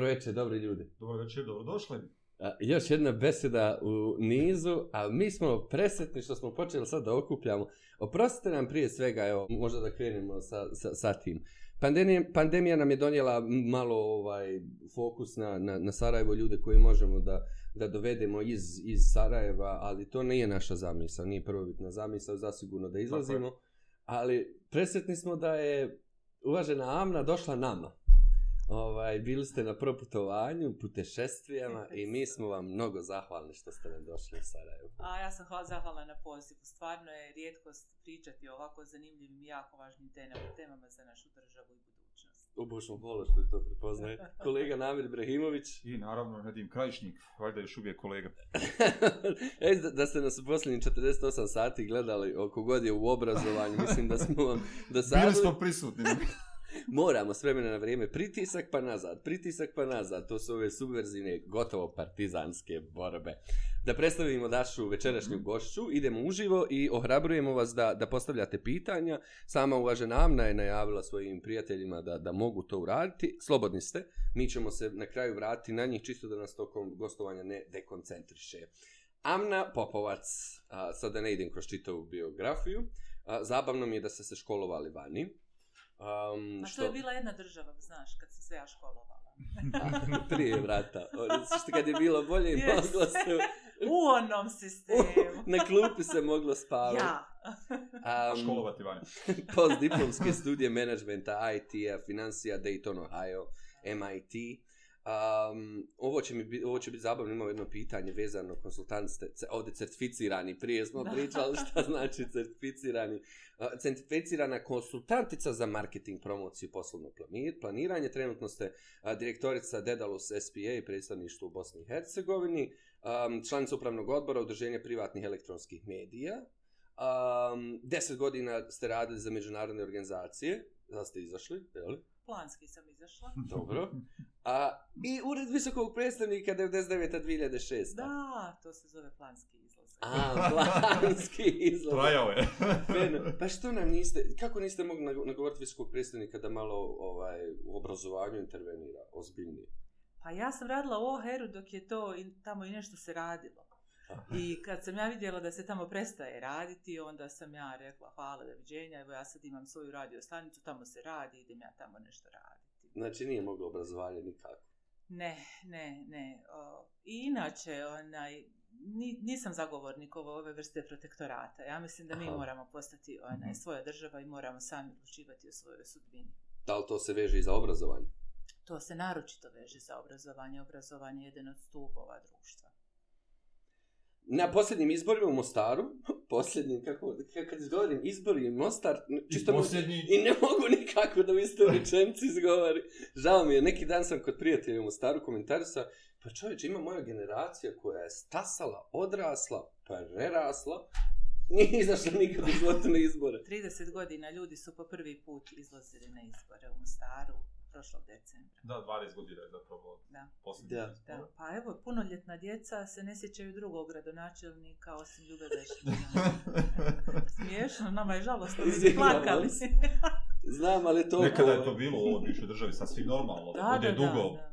Dobro večer, dobri ljudi. Dobro večer, dobrodošli. Još jedna beseda u nizu, a mi smo presetni što smo počeli sad da okupljamo. Oprostite nam prije svega, evo, možda da krenemo sa, sa, sa tim. Pandemija, pandemija nam je donijela malo ovaj fokus na, na, na Sarajevo, ljude koje možemo da, da dovedemo iz, iz Sarajeva, ali to nije naša zamisa, nije prvobitna zamisa, zasigurno da izlazimo. Ali presretni smo da je uvažena Amna došla nama. Ovaj, bili ste na prvo putovanju, putešestvijama i mi smo vam mnogo zahvalni što ste nam došli u Sarajevo. A ja sam hvala zahvala na pozivu. Stvarno je rijetkost pričati o ovako zanimljivim i jako važnim temama, temama za našu državu i budućnost. U bošnom hvala što je to prepoznaje. Kolega Namir Ibrahimović. I naravno Nadim Krajišnik, valjda još uvijek kolega. e, da, da ste nas u posljednjih 48 sati gledali oko god je u obrazovanju, mislim da smo vam... Da sad... Bili smo prisutni moramo s vremena na vrijeme pritisak pa nazad, pritisak pa nazad. To su ove subverzine gotovo partizanske borbe. Da predstavimo našu večerašnju mhm. gošću, idemo uživo i ohrabrujemo vas da, da postavljate pitanja. Sama uvažena Amna je najavila svojim prijateljima da, da mogu to uraditi. Slobodni ste, mi ćemo se na kraju vratiti na njih čisto da nas tokom gostovanja ne dekoncentriše. Amna Popovac, sada ne idem kroz čitavu biografiju, a, zabavno mi je da ste se školovali vani, Um, Ma to što... je bila jedna država, znaš, kad sam se ja školovala. Prije vrata. Što kad je bilo bolje, yes. moglo se... U onom sistemu. Na klupi se moglo spavati. Ja. Um, Školovati vanje. Postdiplomske studije managementa, IT-a, financija, Dayton, Ohio, MIT. Um, ovo, će mi, ovo će biti zabavno, imamo jedno pitanje vezano konsultant, ste ovdje certificirani, prije smo pričali što znači certificirani, uh, certificirana konsultantica za marketing, promociju i poslovno planiranje, trenutno ste uh, direktorica Dedalus SPA i predstavništvo u Bosni i Hercegovini, um, članica upravnog odbora Udrženja privatnih elektronskih medija, um, deset godina ste radili za međunarodne organizacije, da ste izašli, jel'i? planski sam izašla. Dobro. A, I ured visokog predstavnika 99.2006. Da, to se zove planski izlaz. A, planski izlaz. Trajao je. Fen, pa što nam niste, kako niste mogli nagovoriti visokog predstavnika da malo ovaj, u obrazovanju intervenira, ozbiljnije? Pa ja sam radila u Oheru dok je to tamo i nešto se radilo. I kad sam ja vidjela da se tamo prestaje raditi, onda sam ja rekla hvala da vidjenja, evo ja sad imam svoju radio stanicu, tamo se radi, idem ja tamo nešto raditi. Znači nije moglo obrazovanje nikako? Ne, ne, ne. O, I inače, onaj, ni, nisam zagovornik ove, ove vrste protektorata. Ja mislim da mi Aha. moramo postati onaj, mhm. svoja država i moramo sami odlučivati o svojoj sudbini. Da li to se veže i za obrazovanje? To se naročito veže za obrazovanje. Obrazovanje je jedan od stupova društva na posljednjim izborima u Mostaru, posljednji, kako, kad izgovorim izbori u Mostar, čisto posljednji... i ne mogu nikako da mi ste ličenci izgovori. Žao mi je, neki dan sam kod prijatelja u Mostaru komentaru sa, pa čovječ, ima moja generacija koja je stasala, odrasla, pa prerasla, nije izašla nikad u životu na izbore. 30 godina ljudi su po prvi put izlazili na izbore u Mostaru, prošlog decembra. Da, 20 godina je zapravo da. posljednje da. da. Pa evo, punoljetna djeca se ne sjećaju drugog gradonačelnika osim Ljube Bešnjina. Smiješno, nama je žalostno, mi plakali. Znam, ali to... Nekada je to bilo u ovom višoj državi, sasvim normalno, da, da, je dugo da, da.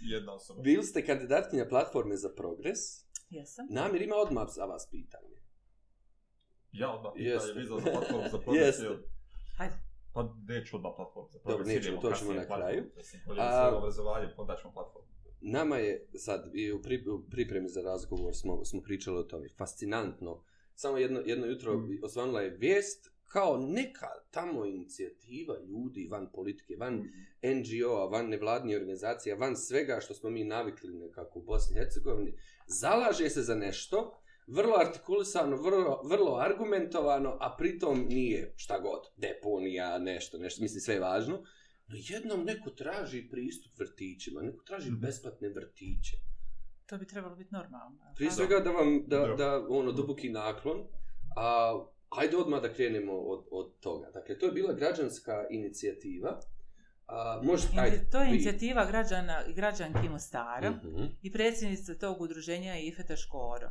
jedna osoba. Bili ste kandidatkinja platforme za progres. Jesam. Namir ima odmah za vas pitanje. Ja odmah pitanje, vi za platformu za progres. Jeste. Jel? Pa neću odmah platformu. Zapravo, Dobro, nećemo, to ćemo na kraju. Da se podijem obrazovanje, onda ćemo platformu. Nama je sad, i u pripremi za razgovor smo, smo pričali o tome, fascinantno. Samo jedno, jedno jutro mm. osvanula je vijest kao neka tamo inicijativa ljudi van politike, van mm. NGO-a, van nevladnije organizacije, van svega što smo mi navikli nekako u Bosni i Hercegovini, zalaže se za nešto, vrlo artikulisano, vrlo, vrlo argumentovano, a pritom nije šta god, deponija, nešto, nešto, mislim sve je važno. No jednom neko traži pristup vrtićima, neko traži mm. besplatne vrtiće. To bi trebalo biti normalno. Prije svega da vam, da, da, da ono, duboki naklon, a Ajde odmah da krenemo od, od toga. Dakle, to je bila građanska inicijativa. A, možete, Inici, ajde, to je inicijativa vi... građana, građanki Mostara uh mhm. -huh. i predsjednica tog udruženja je Ifeta Škoro.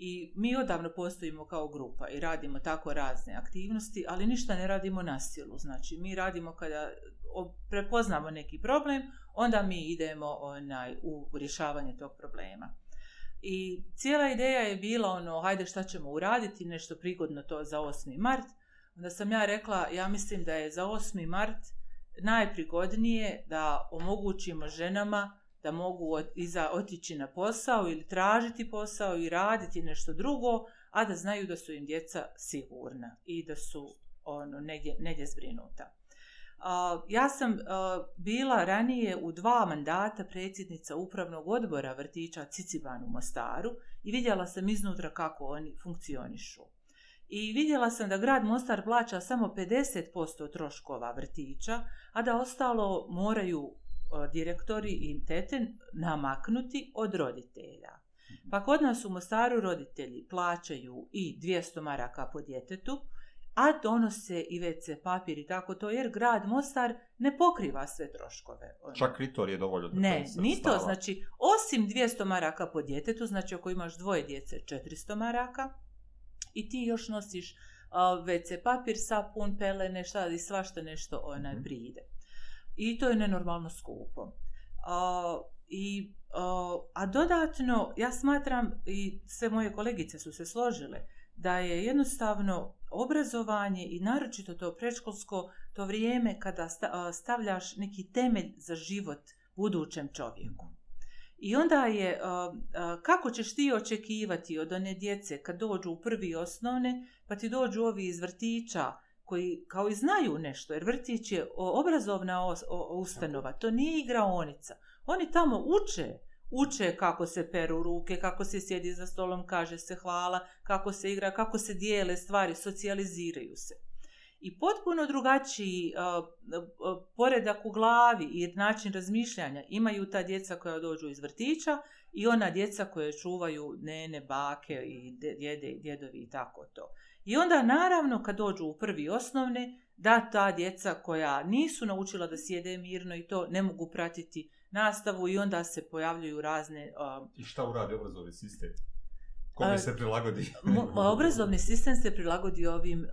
I mi odavno postojimo kao grupa i radimo tako razne aktivnosti, ali ništa ne radimo na silu. Znači, mi radimo kada prepoznamo neki problem, onda mi idemo onaj, u rješavanje tog problema. I cijela ideja je bila ono, hajde šta ćemo uraditi, nešto prigodno to za 8. mart. Onda sam ja rekla, ja mislim da je za 8. mart najprigodnije da omogućimo ženama da mogu ot, iza otići na posao ili tražiti posao i raditi nešto drugo, a da znaju da su im djeca sigurna i da su ono negdje, negdje zbrinuta. A, ja sam a, bila ranije u dva mandata predsjednica upravnog odbora vrtića Ciciban u Mostaru i vidjela sam iznutra kako oni funkcionišu. I vidjela sam da grad Mostar plaća samo 50% troškova vrtića, a da ostalo moraju direktori i tete namaknuti od roditelja. Mhm. Pa kod nas u Mostaru roditelji plaćaju i 200 maraka po djetetu, a donose i WC papir i tako to, jer grad Mostar ne pokriva sve troškove. Ono. Čak i to je dovoljno. Ne, ni to, znači, osim 200 maraka po djetetu, znači ako imaš dvoje djece, 400 maraka, i ti još nosiš uh, WC papir, sapun, pelene, šta, i svašta nešto onaj mm -hmm. bride i to je nenormalno skupo. Uh, i, uh, a dodatno, ja smatram i sve moje kolegice su se složile da je jednostavno obrazovanje i naročito to preškolsko to vrijeme kada stavljaš neki temelj za život budućem čovjeku. I onda je, kako ćeš ti očekivati od one djece kad dođu u prvi osnovne, pa ti dođu ovi iz vrtića, koji kao i znaju nešto, jer vrtić je obrazovna ustanova, to nije igraonica. Oni tamo uče, uče kako se peru ruke, kako se sjedi za stolom, kaže se hvala, kako se igra, kako se dijele stvari, socijaliziraju se. I potpuno drugačiji a, a, a, poredak u glavi i način razmišljanja imaju ta djeca koja dođu iz vrtića i ona djeca koje čuvaju nene, bake i djede, djedovi i tako to. Uh, I onda naravno kad dođu u prvi osnovne, da ta djeca koja nisu naučila da sjede mirno i to ne mogu pratiti nastavu i onda se pojavljuju razne... Uh, I šta uradi obrazovni sistem? Kome uh, se prilagodi? obrazovni sistem se prilagodi ovim uh,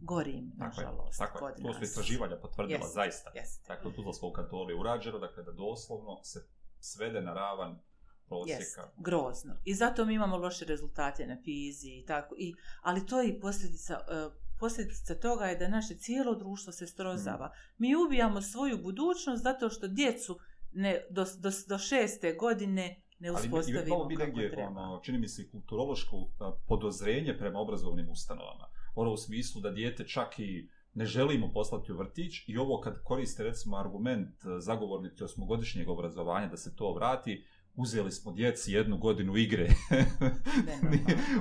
gorim, nažalost. Tako je, tako je. to su istraživanja potvrdila, jeste, zaista. Jeste. Tako je tu za svog kantoru je urađeno, dakle da doslovno se svede na ravan prosjeka. Jest, grozno. I zato mi imamo loše rezultate na pizi i tako. I, ali to je i posljedica, e, posljedica toga je da naše cijelo društvo se strozava. Mm. Mi ubijamo svoju budućnost zato što djecu ne, do, do, do šeste godine ne uspostavimo ali, i, kako negdje, treba. Ono, čini mi se kulturološko e, podozrenje prema obrazovnim ustanovama. Ono u smislu da dijete čak i ne želimo poslati u vrtić i ovo kad koriste recimo argument e, zagovornik osmogodišnjeg obrazovanja da se to vrati, uh, uzeli smo djeci jednu godinu igre. Ne,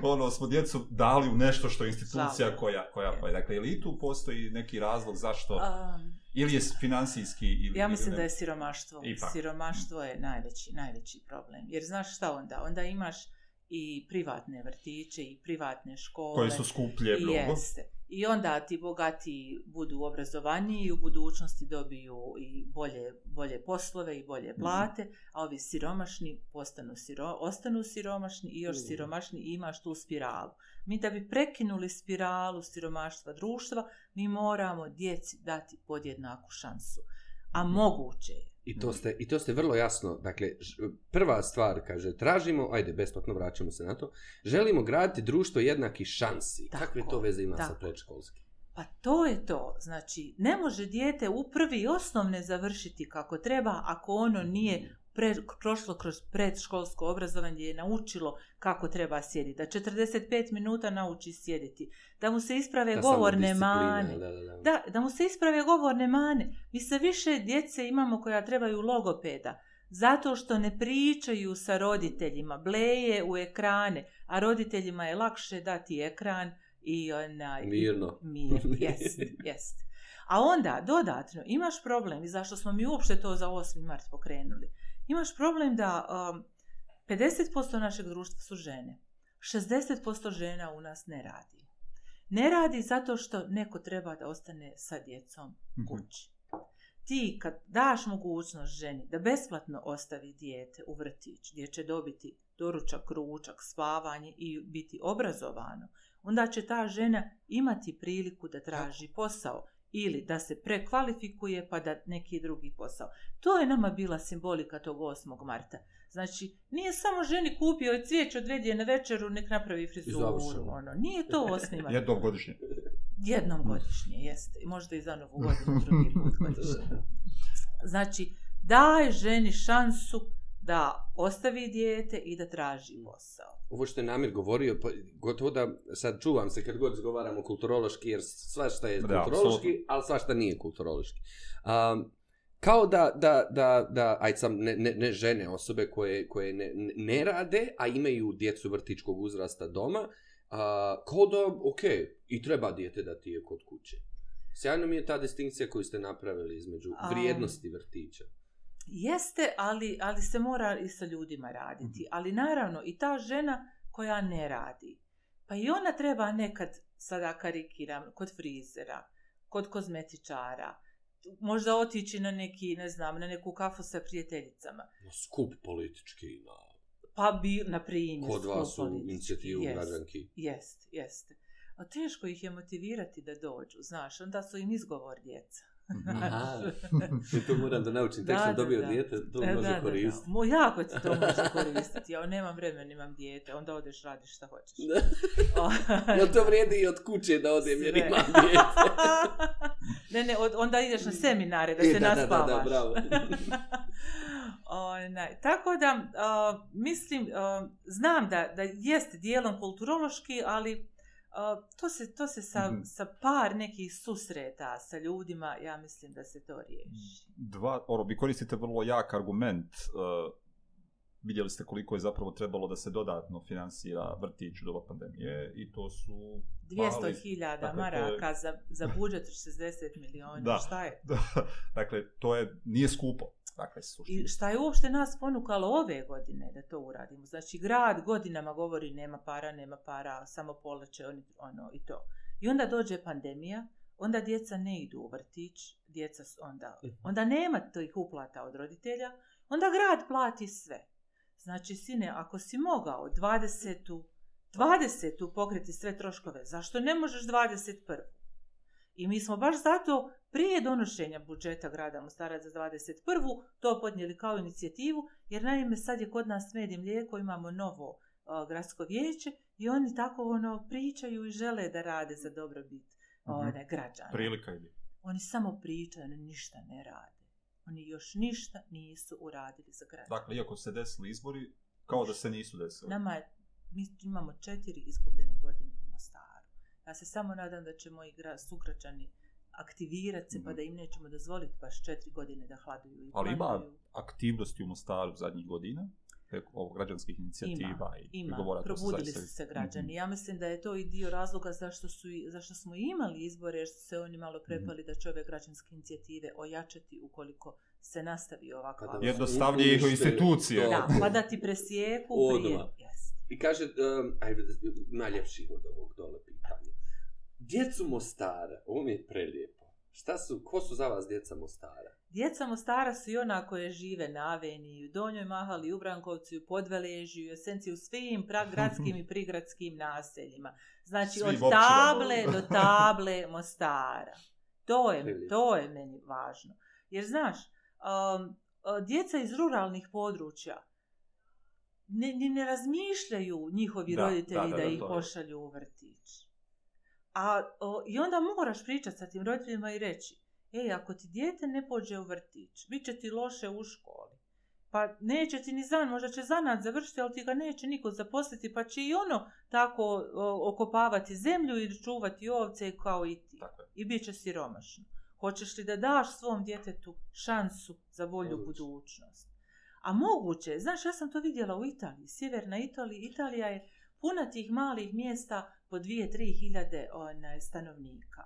ono, smo djecu dali u nešto što je institucija Zavre. koja, koja pa je. Dakle, ili tu postoji neki razlog zašto... Um, ili je financijski... Ili, ja mislim ili da je siromaštvo. Ipak. Siromaštvo je najveći, najveći problem. Jer znaš šta onda? Onda imaš i privatne vrtiće i privatne škole. Koje su skuplje mnogo. Jeste. I onda ti bogati budu obrazovani i u budućnosti dobiju i bolje, bolje poslove i bolje mhm. plate, mm. a ovi siromašni postanu siro, ostanu siromašni i još mm. siromašni i imaš tu spiralu. Mi da bi prekinuli spiralu siromaštva društva, mi moramo djeci dati podjednaku šansu. Mm a mm. moguće je. I to, ste, I to ste vrlo jasno, dakle, prva stvar, kaže, tražimo, ajde, besplatno vraćamo se na to, želimo graditi društvo jednakih šansi. Tako, Kakve to veze ima tako. sa predškolskim? Pa to je to, znači, ne može dijete u prvi osnovne završiti kako treba ako ono nije mm pre, prošlo kroz predškolsko obrazovanje je naučilo kako treba sjediti, da 45 minuta nauči sjediti, da mu se isprave da govorne mane. Da, da, da. Da, da mu se isprave govorne mane. Mi sa više djece imamo koja trebaju logopeda, zato što ne pričaju sa roditeljima, bleje u ekrane, a roditeljima je lakše dati ekran i onaj... Mirno. Mir, jest, jest. A onda, dodatno, imaš problem i zašto smo mi uopšte to za 8. mart pokrenuli imaš problem da um, 50% našeg društva su žene. 60% žena u nas ne radi. Ne radi zato što neko treba da ostane sa djecom mhm. kući. Mm -hmm. Ti kad daš mogućnost ženi da besplatno ostavi dijete u vrtić gdje će dobiti doručak, ručak, spavanje i biti obrazovano, onda će ta žena imati priliku da traži Tako. posao ili da se prekvalifikuje pa da neki drugi posao. To je nama bila simbolika tog 8. marta. Znači, nije samo ženi kupio i cvijeć odvedje na večeru, nek napravi frizuru. Ono. Nije to 8. marta. Jednom godišnje. Jednom godišnje, jeste. Možda i za novu godinu, drugi put godišnje. Znači, daj ženi šansu da ostavi dijete i da traži posao. Ovo što je Namir govorio, pa gotovo da sad čuvam se kad god izgovaramo kulturološki, jer sva šta je da, kulturološki, absolutno. ali sva šta nije kulturološki. Um, kao da, da, da, da aj sam, ne, ne, ne žene, osobe koje, koje ne, ne rade, a imaju djecu vrtičkog uzrasta doma, uh, kao da, ok, i treba dijete da ti je kod kuće. Sjajno mi je ta distinkcija koju ste napravili između vrijednosti vrtića. Um, Jeste, ali, ali se mora i sa ljudima raditi. Mhm. Ali naravno, i ta žena koja ne radi, pa i ona treba nekad, sada karikiram, kod frizera, kod kozmetičara, možda otići na neki, ne znam, na neku kafu sa prijateljicama. Na skup politički, na... Pa bi, na primjer, Kod vas u inicijativu jest, građanki. Jeste, jeste. A teško ih je motivirati da dođu, znaš, onda su im izgovor djeca. Aha, to moram da naučim, tek da, sam dobio da, dijete, to da, e, može da, koristiti. Da, da. jako ti to može koristiti, ja nemam vremena, nemam dijete, onda odeš, radiš šta hoćeš. Jel to vrijedi i od kuće da odem Sve. jer imam dijete? ne, ne, od, onda ideš na seminare da e, se da, naspavaš. Da, da, da, bravo. Ona, ovaj, tako da, uh, mislim, uh, znam da, da jeste dijelom kulturološki, ali to se to se sa mm. sa par nekih susreta sa ljudima ja mislim da se to riješi. Dva, oro, vi koristite vrlo jak argument uh, vidjeli ste koliko je zapravo trebalo da se dodatno finansira vrtić u doba pandemije i to su 200.000 dakle, maraka za, za budžet 60 miliona, da. šta je? dakle, to je, nije skupo. Dakle, I šta je uopšte nas ponukalo ove godine da to uradimo? Znači, grad godinama govori nema para, nema para, samo polače on, ono, i to. I onda dođe pandemija, onda djeca ne idu u vrtić, djeca onda, mhm. onda nema tih uplata od roditelja, onda grad plati sve. Znači, sine, ako si mogao 20. 20. pokreti sve troškove, zašto ne možeš 21. I mi smo baš zato prije donošenja budžeta grada Mostara za 21. to podnijeli kao inicijativu, jer naime sad je kod nas med i mlijeko, imamo novo uh, gradsko vijeće i oni tako ono pričaju i žele da rade za dobrobit uh mhm. -huh. one, građana. Prilika ide. Oni samo pričaju, oni ništa ne rade. Oni još ništa nisu uradili za građane. Dakle, iako se desili izbori, kao da se nisu desili. Nama je, mi imamo četiri izgubljene godine u Mostaru. Ja se samo nadam da će moji sugrađani aktivirati se, mm. pa mhm. da im nećemo dozvoliti baš četiri godine da hladuju. Ali ima aktivnosti u Mostaru zadnjih godina ovo, građanskih inicijativa ima, i ima. govora. Ima, probudili su se građani. Mm -hmm. Ja mislim da je to i dio razloga zašto, su, zašto smo imali izbore, jer su se oni malo mhm. prepali mm -hmm. da će ove građanske inicijative ojačati ukoliko se nastavi ovako. Pa Jednostavnije ih institucije. Da, pa da ti presijeku prije. Yes. I kaže, um, ajde, najljepši od ovog dole pitanja. Djecu Mostara, ovo mi je prelijepo, Šta su, ko su za vas djeca Mostara? Djeca Mostara su i ona koje žive na Aveniji, u Donjoj Mahali, u Brankovci, u Podveleži, u Jesenci, u svim gradskim i prigradskim naseljima. Znači, svim od općinama. table do table Mostara. To je, to je meni važno. Jer, znaš, um, djeca iz ruralnih područja ne, ne, ne razmišljaju njihovi da, roditelji da, da, da, da ih pošalju u vrt. A, o, I onda moraš pričati sa tim roditeljima i reći, ej, ako ti dijete ne pođe u vrtić, bit će ti loše u školi. Pa neće ti ni zan, možda će zanad završiti, ali ti ga neće niko zaposliti, pa će i ono tako o, okopavati zemlju i čuvati ovce kao i ti. Tako. I bit će siromašno. Hoćeš li da daš svom djetetu šansu za bolju Moguć. budućnost? A moguće, znaš, ja sam to vidjela u Italiji, sjeverna Italija, Italija je puna tih malih mjesta po dvije, tri hiljade onaj, stanovnika.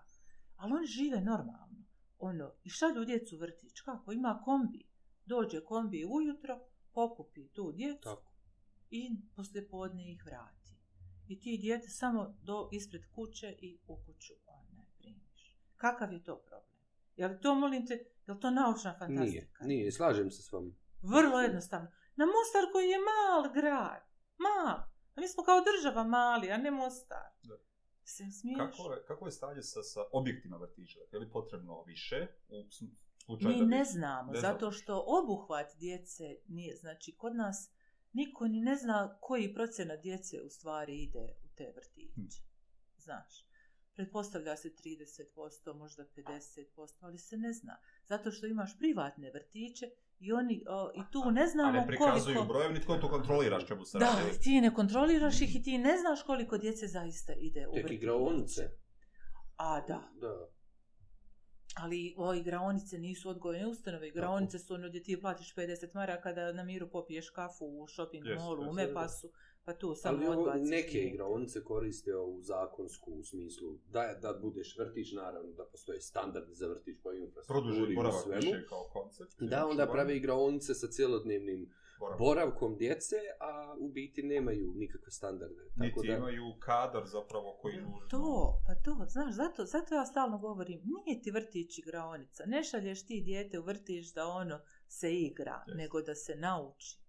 Ali oni žive normalno. Ono, I šta ljudi djecu u vrtić? Kako? Ima kombi. Dođe kombi ujutro, pokupi tu djecu Tako. i posle podne ih vrati. I ti djete samo do ispred kuće i u kuću onaj primiš. Kakav je to problem? Je li to, molim te, je li to naučna fantastika? Nije, nije, slažem se s vama. Vrlo jednostavno. Na Mostar koji je mal grad, mal, A mi smo kao država mali, a ne Mostar. Da. Se smiješ. Kako je, kako je stanje sa, sa objektima vrtiđa? Je li potrebno više u slučaju Mi da bi... ne znamo, ne zato što obuhvat djece nije, znači kod nas niko ni ne zna koji procena djece u stvari ide u te vrtiće. Hm. Znaš, pretpostavlja se 30%, možda 50%, ali se ne zna. Zato što imaš privatne vrtiće, I oni, o, i tu ne znamo koliko... Ali prikazuju koliko... brojevni, tko to kontroliraš čemu se Da, radili. ti ne kontroliraš ih i mm. ti ne znaš koliko djece zaista ide u vrtić. Tek igraonice. A, da. Da. Ali o, igraonice nisu odgojene ustanove. Igraonice su ono gdje ti platiš 50 mara kada na miru popiješ kafu u shopping yes, molu, u Mepasu. Da pa tu samo odbaciš. Ali neke i... igraonice koriste u zakonsku u smislu da, da budeš vrtić, naravno da postoje standard za vrtić koji ima prostor kao koncept. Da, znači, onda prave igraonice sa cijelodnevnim Boravkom. boravkom djece, a u biti nemaju nikakve standarde. Tako Niti da... imaju kadar zapravo koji nužno. Pa to, pa to, znaš, zato, zato ja stalno govorim, nije ti vrtić igraonica, ne šalješ ti djete u vrtić da ono se igra, yes. nego da se nauči.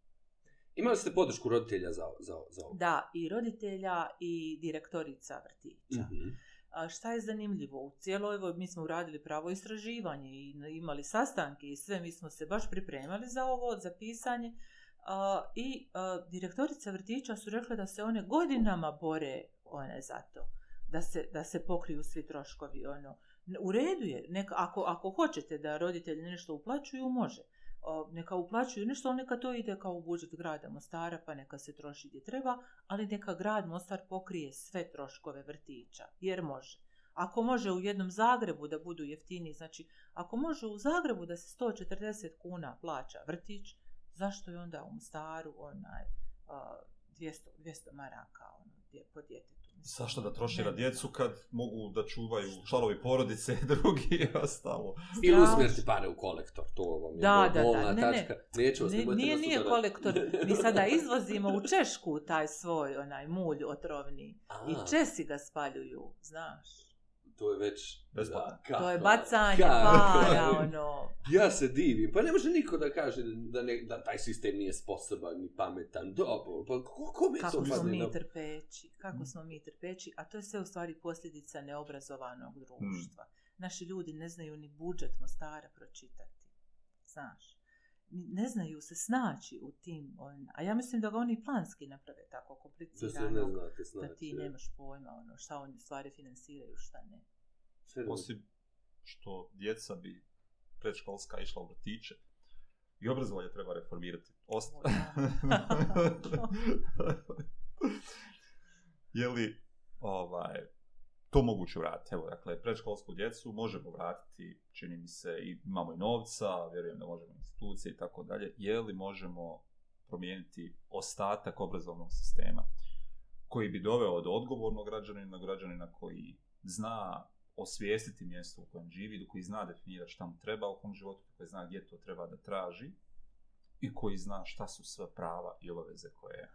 Imali ste podršku roditelja za, za, za ovo? Da, i roditelja i direktorica vrtića. Mm -hmm. A šta je zanimljivo? U cijeloj, mi smo uradili pravo istraživanje i imali sastanke i sve, mi smo se baš pripremali za ovo, za pisanje. A, I a, direktorica vrtića su rekla da se one godinama bore one za to, da se, da se pokriju svi troškovi. Ono. U redu je, neka, ako, ako hoćete da roditelji nešto uplaćuju, može neka uplaćuju nešto, neka to ide kao budžet grada Mostara, pa neka se troši gdje treba, ali neka grad Mostar pokrije sve troškove vrtića, jer može. Ako može u jednom Zagrebu da budu jeftini, znači ako može u Zagrebu da se 140 kuna plaća vrtić, zašto je onda u Mostaru onaj uh, 200, 200 maraka ono, gdje po djete Zašto da troši na djecu kad mogu da čuvaju članovi porodice, drugi i ostalo? Ili usmjerti pare u kolektor, to vam je da, bol, da, bolna da, ne, tačka. Ne, Neću vas, ne, ne nije, nije kolektor, mi sada izvozimo u Češku taj svoj onaj mulj otrovni A. i Česi ga spaljuju, znaš to je već... Da, kako, to je bacanje kako, para, ono... Ja se divim, pa ne može niko da kaže da, ne, da taj sistem nije sposoban ni pametan, dobro, pa kako mi kako to padne? Kako smo mi trpeći, kako smo mi trpeći, a to je sve u stvari posljedica neobrazovanog društva. Hmm. Naši ljudi ne znaju ni budžet Mostara pročitati, znaš ne znaju se snaći u tim, on, a ja mislim da ga oni planski naprave tako komplicirano, da, ne znate, snaći, da ti je. nemaš pojma ono, šta oni stvari finansiraju, šta ne. Sredo. Osim što djeca bi predškolska išla u vrtiće, I obrazovanje treba reformirati. Osta... je li ovaj, to moguće vratiti. Evo, dakle, predškolsku djecu možemo vratiti, čini mi se, imamo i novca, vjerujem da možemo institucije i tako dalje. Je li možemo promijeniti ostatak obrazovnog sistema koji bi doveo od odgovornog građanina, građanina koji zna osvijestiti mjesto u kojem živi, koji zna definirati šta mu treba u kom životu, koji zna gdje to treba da traži i koji zna šta su sve prava i obaveze koje je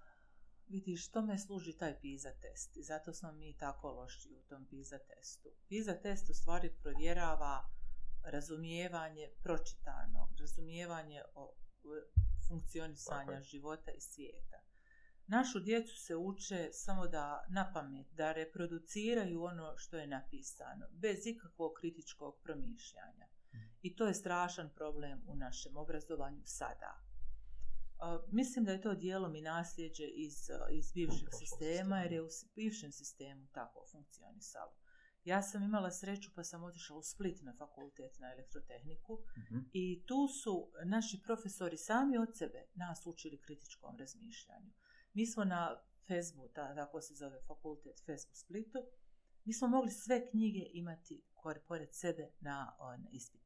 vidiš to me služi taj PISA test i zato smo mi tako loši u tom PISA testu. PISA test u stvari provjerava razumijevanje pročitanog, razumijevanje o funkcionisanja okay. života i svijeta. Našu djecu se uče samo da na pamet, da reproduciraju ono što je napisano, bez ikakvog kritičkog promišljanja. Mm. I to je strašan problem u našem obrazovanju sada mislim da je to dijelom i nasljeđe iz, iz bivšeg sistema, jer je u bivšem sistemu tako funkcionisalo. Ja sam imala sreću pa sam otišla u Split na fakultet na elektrotehniku uh mhm. -huh. i tu su naši profesori sami od sebe nas učili kritičkom razmišljanju. Mi smo na FESBU, ta, tako se zove fakultet FESBU Splitu, mi smo mogli sve knjige imati kore, pored sebe na on, ispit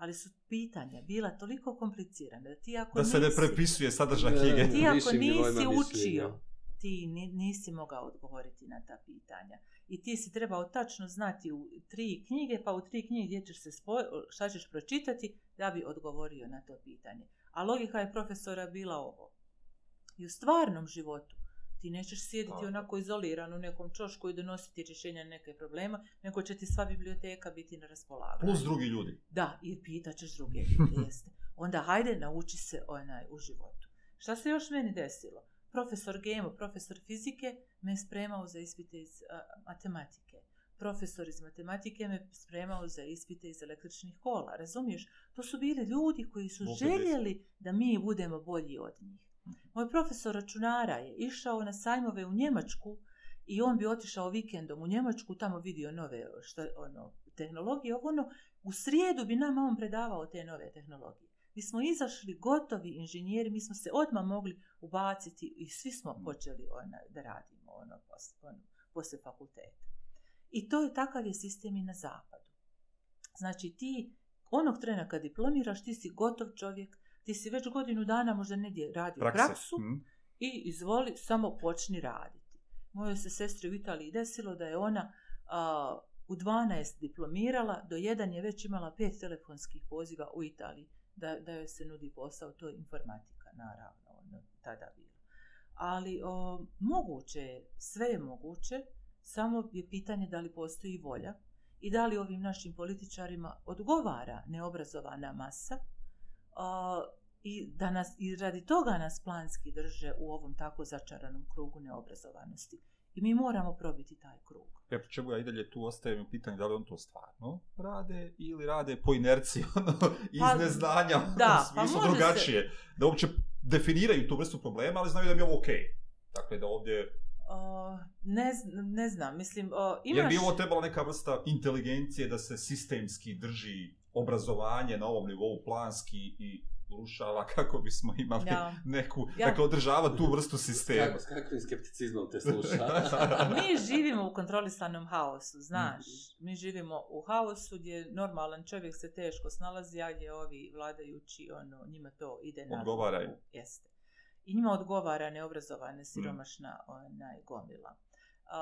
ali su pitanja bila toliko komplicirane da ti ako da nisi, se ne prepisuje sadržaj knjige ti ako nisi učio ti nisi mogao odgovoriti na ta pitanja i ti si trebao tačno znati u tri knjige pa u tri knjige gdje ćeš se spoj, šta ćeš pročitati da bi odgovorio na to pitanje a logika je profesora bila ovo i u stvarnom životu ti nećeš sjediti Tako. onako izolirano u nekom čošku i donositi rješenja neke problema, nego će ti sva biblioteka biti na raspolaganju. Plus drugi ljudi. Da, i pitaćeš druge ljudi, jeste. Onda hajde, nauči se onaj u životu. Šta se još meni desilo? Profesor Gemo, profesor fizike, me spremao za ispite iz uh, matematike. Profesor iz matematike me spremao za ispite iz električnih kola, razumiješ? To su bili ljudi koji su željeli da mi budemo bolji od njih. Moj profesor računara je išao na sajmove u Njemačku i on bi otišao vikendom u Njemačku, tamo vidio nove što, ono, tehnologije. Ovo, ono, u srijedu bi nam on predavao te nove tehnologije. Mi smo izašli gotovi inženjeri, mi smo se odmah mogli ubaciti i svi smo mm. počeli ona, da radimo ono, posle, ono, posle fakulteta. I to je takav je sistem i na zapadu. Znači ti onog trena kad diplomiraš, ti si gotov čovjek, ti si već godinu dana možda negdje radio Praksa. praksu mm. i izvoli, samo počni raditi. Mojoj se sestri u Italiji desilo da je ona a, u 12 diplomirala, do 1 je već imala pet telefonskih poziva u Italiji da, da joj se nudi posao, to je informatika naravno, ono tada bilo. Ali o, moguće je, sve je moguće, samo je pitanje da li postoji volja i da li ovim našim političarima odgovara neobrazovana masa, i da nas i radi toga nas planski drže u ovom tako začaranom krugu neobrazovanosti. I mi moramo probiti taj krug. E pa čemu ja i dalje tu ostajem pitanje da li on to stvarno rade ili rade po inerciji, ono, iz pa, neznanja, ono, da, u pa smislu pa drugačije. Se... Da uopće definiraju tu vrstu problema, ali znaju da mi je ovo okej. Okay. Dakle, da ovdje Uh, ne, ne znam, mislim, uh, imaš... Jer bi ovo trebala neka vrsta inteligencije da se sistemski drži obrazovanje na ovom nivou planski i urušava kako bismo imali ja. neku, ja. dakle održava tu vrstu sistema. S kakvim skepticizmom te sluša? mi živimo u kontrolisanom haosu, znaš. Mhm. Mi živimo u haosu gdje normalan čovjek se teško snalazi, a gdje ovi vladajući, ono, njima to ide na... Odgovaraju. Jeste. I njima odgovara neobrazovane, mhm. siromašna mm. onaj, gomila. Uh,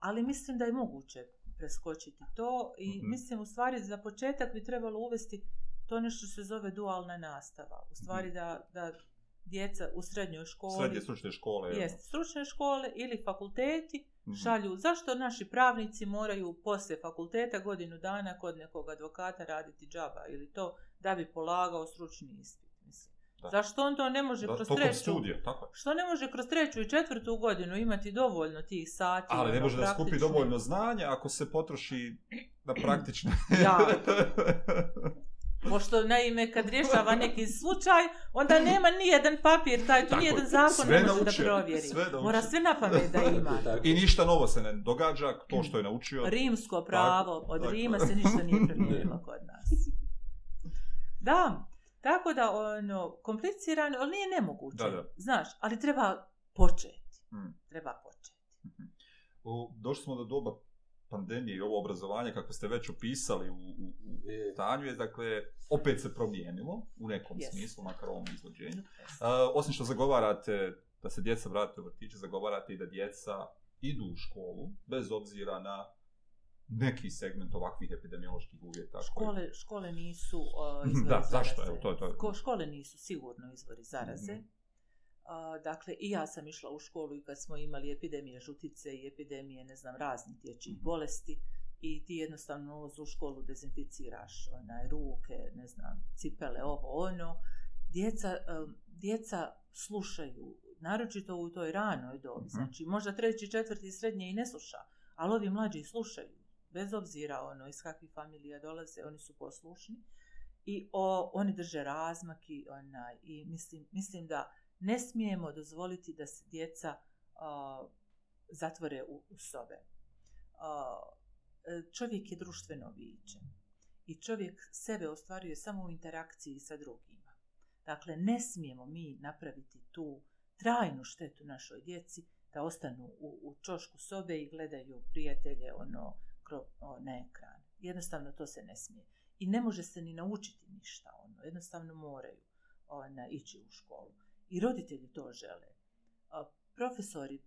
ali mislim da je moguće preskočiti to i mm -hmm. mislim u stvari za početak bi trebalo uvesti uh, to nešto se zove dualna nastava. U stvari mhm. da, da djeca u srednjoj školi... Srednje stručne škole. Jest, stručne škole ili fakulteti mhm. šalju. Mm -hmm. Zašto naši pravnici moraju posle fakulteta godinu dana kod nekog advokata raditi džaba ili to da bi polagao stručni ispit? Mislim. Zašto on to ne može da, kroz treću, studija, tako Što ne može kroz treću i četvrtu godinu imati dovoljno tih sati? Ali ne ono može praktične... da skupi dovoljno znanja ako se potroši na praktične. ja. Pošto naime kad rješava neki slučaj, onda nema ni jedan papir, taj tu ni jedan zakon sve ne može nauče, da provjeri. Sve da Mora sve na pamet da ima. I ništa novo se ne događa, to što je naučio. Rimsko pravo, tako, od tako. Rima se ništa nije promijenilo kod nas. Da, tako da ono, komplicirano, ali nije nemoguće. Da, da. Znaš, ali treba početi. Hmm. Treba početi. Hmm. Došli smo do doba pandemije i ovo obrazovanje, kako ste već opisali u, u, u e. stanju, je dakle, opet se promijenilo u nekom yes. smislu, makar ovom izvođenju. Uh, osim što zagovarate da se djeca vrate u vrtiće, zagovarate i da djeca idu u školu, bez obzira na neki segment ovakvih epidemioloških uvjeta. Škole, koji... škole nisu uh, izvori da, zaraze. Da, zašto? Evo, to je, to je... Ko, škole nisu sigurno izvori zaraze. Mm -hmm dakle, i ja sam išla u školu i kad smo imali epidemije žutice i epidemije, ne znam, raznih dječjih mm -hmm. bolesti i ti jednostavno u školu dezinficiraš onaj, ruke, ne znam, cipele, ovo, ono. Djeca, a, djeca slušaju, naročito u toj ranoj dobi, mm -hmm. znači možda treći, četvrti, srednje i ne sluša, ali ovi mlađi slušaju, bez obzira ono, iz kakvih familija dolaze, oni su poslušni i o, oni drže razmak i, onaj, i mislim, mislim da ne smijemo dozvoliti da se djeca a, zatvore u, u sobe. A, e, čovjek je društveno biće i čovjek sebe ostvaruje samo u interakciji sa drugima. Dakle, ne smijemo mi napraviti tu trajnu štetu našoj djeci da ostanu u, u čošku sobe i gledaju prijatelje ono, kro, o, na ekran. Jednostavno, to se ne smije. I ne može se ni naučiti ništa. ono Jednostavno, moraju ona, ići u školu i roditelji to žele. Profesori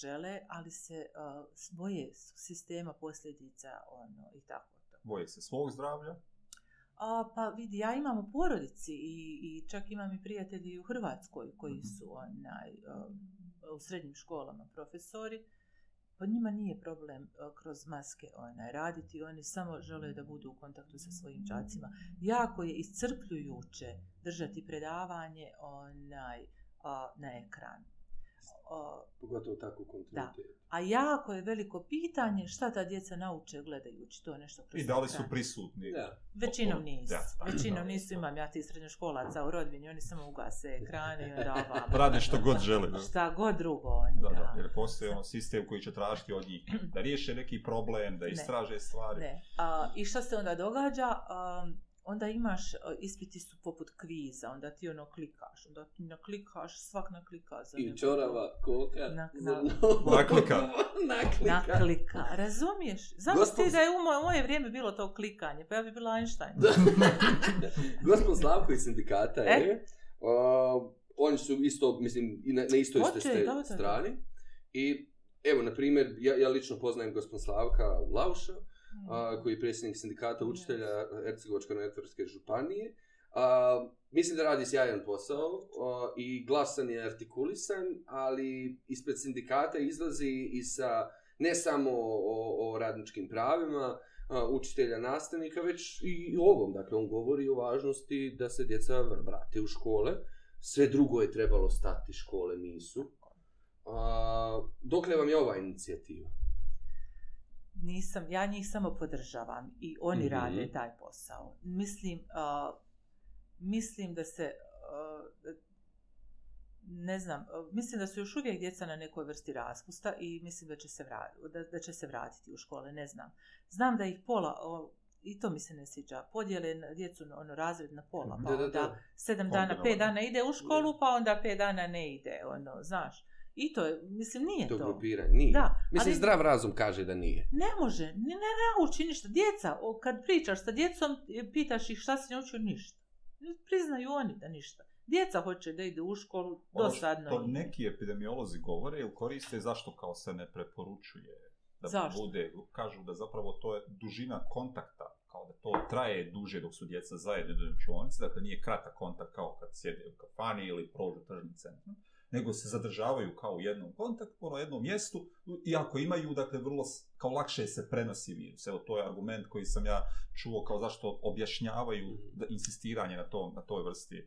žele, ali se boje sistema posljedica ono, i tako to. Boje se svog zdravlja? A, pa vidi, ja imam u porodici i, i čak imam i prijatelji u Hrvatskoj koji mhm. su onaj, u srednjim školama profesori. Uh, Pa njima nije problem e, kroz maske onaj, raditi, oni samo žele da budu u kontaktu sa svojim džacima. Jako je iscrpljujuće držati predavanje onaj, a, na ekran. Pogotovo tako u kontinuitetu. A jako je veliko pitanje šta ta djeca nauče gledajući to nešto. I da li su prisutni? Da. Većinom nisu. Većinom nisu, imam ja ti srednjoškolaca u rodbini, oni samo ugase ekrane i onda ovam. Rade što god žele. Da. Šta god drugo oni, da. da. Jer postoje on sistem koji će tražiti od njih da riješe neki problem, da istraže ne. stvari. Ne. A, I šta se onda događa? A, onda imaš, e, ispiti su poput kviza, onda ti ono klikaš, onda ti naklikaš, svak naklika za nebo. I čorava, koka, na, na, na, naklika. naklika. Naklika, razumiješ? Znaš ti da je u moje, u moje vrijeme bilo to klikanje, pa ja bi bila Einstein. Gospod Slavko iz sindikata je, eh? uh, oni su isto, mislim, i na, na istoj Oče, ste da, strani. Da, da. I evo, na primjer, ja, ja lično poznajem gospod Slavka Lauša, a, hmm. koji je predsjednik sindikata učitelja Ercegovačka netvorske županije. A, mislim da radi sjajan posao a, i glasan je artikulisan, ali ispred sindikata izlazi i sa ne samo o, o radničkim pravima, a, učitelja, nastavnika, već i o ovom. Dakle, on govori o važnosti da se djeca vrate u škole. Sve drugo je trebalo stati, škole nisu. A, dokle vam je ova inicijativa? nisam, ja njih samo podržavam i oni mm -hmm. rade taj posao. Mislim, uh, mislim da se, uh, ne znam, uh, mislim da su još uvijek djeca na nekoj vrsti raspusta i mislim da će se, vrati, da, da će se vratiti u škole, ne znam. Znam da ih pola, uh, I to mi se ne sviđa. Podijele djecu na ono razred na pola, pa da, da, da. onda sedam dana, pet dana ide u školu, pa onda pet dana ne ide, ono, znaš. Uh, I to je, mislim, nije to. To nije. Da. Mislim, ali, zdrav razum kaže da nije. Ne može, ne, ne nauči ništa. Djeca, o, kad pričaš sa djecom, e, pitaš ih šta se ne uči, ništa. Priznaju oni da ništa. Djeca hoće da ide u školu, dosadno. Ono što to neki epidemiolozi govore ili koriste, zašto kao se ne preporučuje da zašto? bude, kažu da zapravo to je dužina kontakta, kao da to traje duže dok su djeca zajedno u učionici, dakle nije kratak kontakt kao kad sjede u kafani ili prođu tržni centrum, nego se zadržavaju kao u jednom kontaktu, ono jednom mjestu, iako imaju, dakle, vrlo, kao lakše se prenosi virus. Evo, to je argument koji sam ja čuo kao zašto objašnjavaju mhm. da insistiranje na, tom, na toj vrsti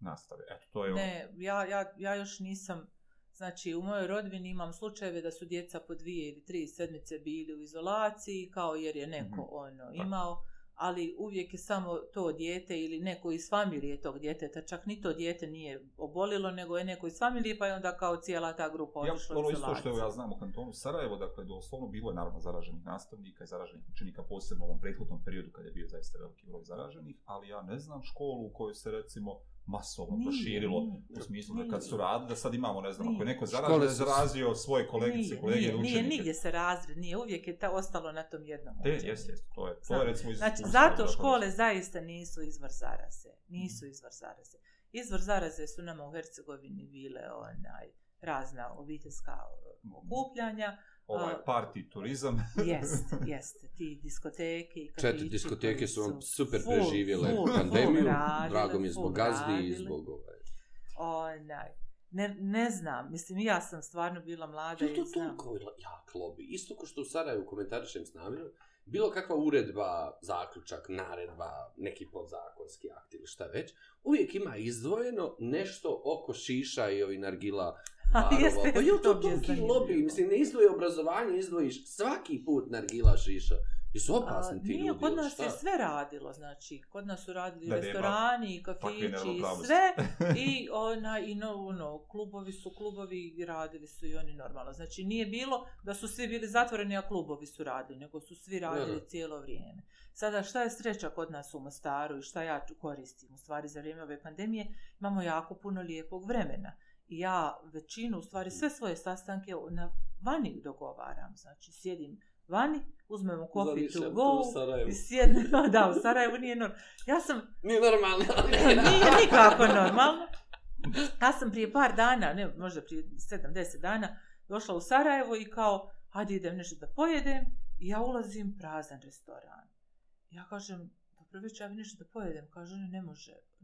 nastave. Eto, to je ono. ne, ja, ja, ja još nisam, znači, u mojoj rodbini imam slučajeve da su djeca po dvije ili tri sedmice bili u izolaciji, kao jer je neko mm -hmm. ono pa. imao. Tako ali uvijek je samo to dijete ili neko iz familije tog djeteta, čak ni to dijete nije obolilo, nego je neko iz familije, pa je onda kao cijela ta grupa otišla ja, izolacija. Ono isto što ja znam u kantonu Sarajevo, dakle, doslovno bilo je naravno zaraženih nastavnika i zaraženih učenika, posebno u ovom prethodnom periodu kad je bio zaista veliki broj zaraženih, ali ja ne znam školu u kojoj se recimo masovno proširilo, u smislu da kad su radili, da sad imamo, ne znam, ako je neko zarazio, je zarazio svoje kolegice, nije, kolege, nije, učenike. Nije, nigdje se razred, nije, uvijek je ta ostalo na tom jednom učenju. Te, jeste, jeste, to je, to je recimo iz... Znači, zato škole zaista nisu izvor zaraze, nisu mhm. izvor zaraze. Izvor zaraze su nama u Hercegovini bile onaj razna obiteljska mhm. okupljanja, mm ovaj party turizam. Jeste, jeste, ti diskoteke i kafići. Četiri diskoteke su vam super full, preživjele full, pandemiju, full radile, drago mi je zbog gazdi i zbog ovaj. Onaj, ne, ne znam, mislim, ja sam stvarno bila mlada i znam. Je to toliko jak lobby? Isto ko što u Sarajevu komentarišem s namirom, bilo kakva uredba, zaključak, naredba, neki podzakonski akt ili šta već, uvijek ima izdvojeno nešto oko šiša i ovi nargila jeste, pa jel to toki lobby, mislim, ne izdvoji obrazovanje, izdvojiš svaki put nargila šiša. I su opasni ti ljudi. Nije, kod nas je sve radilo, znači, kod nas su radili da, restorani, nema. kafići, sve. I, ona, i no, no, klubovi su, klubovi radili su i oni normalno. Znači, nije bilo da su svi bili zatvoreni, a klubovi su radili, nego su svi radili ne, cijelo vrijeme. Sada, šta je sreća kod nas u Mostaru i šta ja koristim, u stvari, za vrijeme ove pandemije, imamo jako puno lijepog vremena ja većinu, u stvari sve svoje sastanke na vani dogovaram, znači sjedim vani, uzmemo kofi to go, u Sarajevu. Sjedim, da, u Sarajevu nije normalno. Ja sam... Nije normalno. nije nikako normalno. Ja sam prije par dana, ne, možda prije 70 dana, došla u Sarajevo i kao, hajde idem nešto da pojedem, i ja ulazim prazan restoran. Ja kažem, dobro već, ja nešto da pojedem. Kaže, ne može,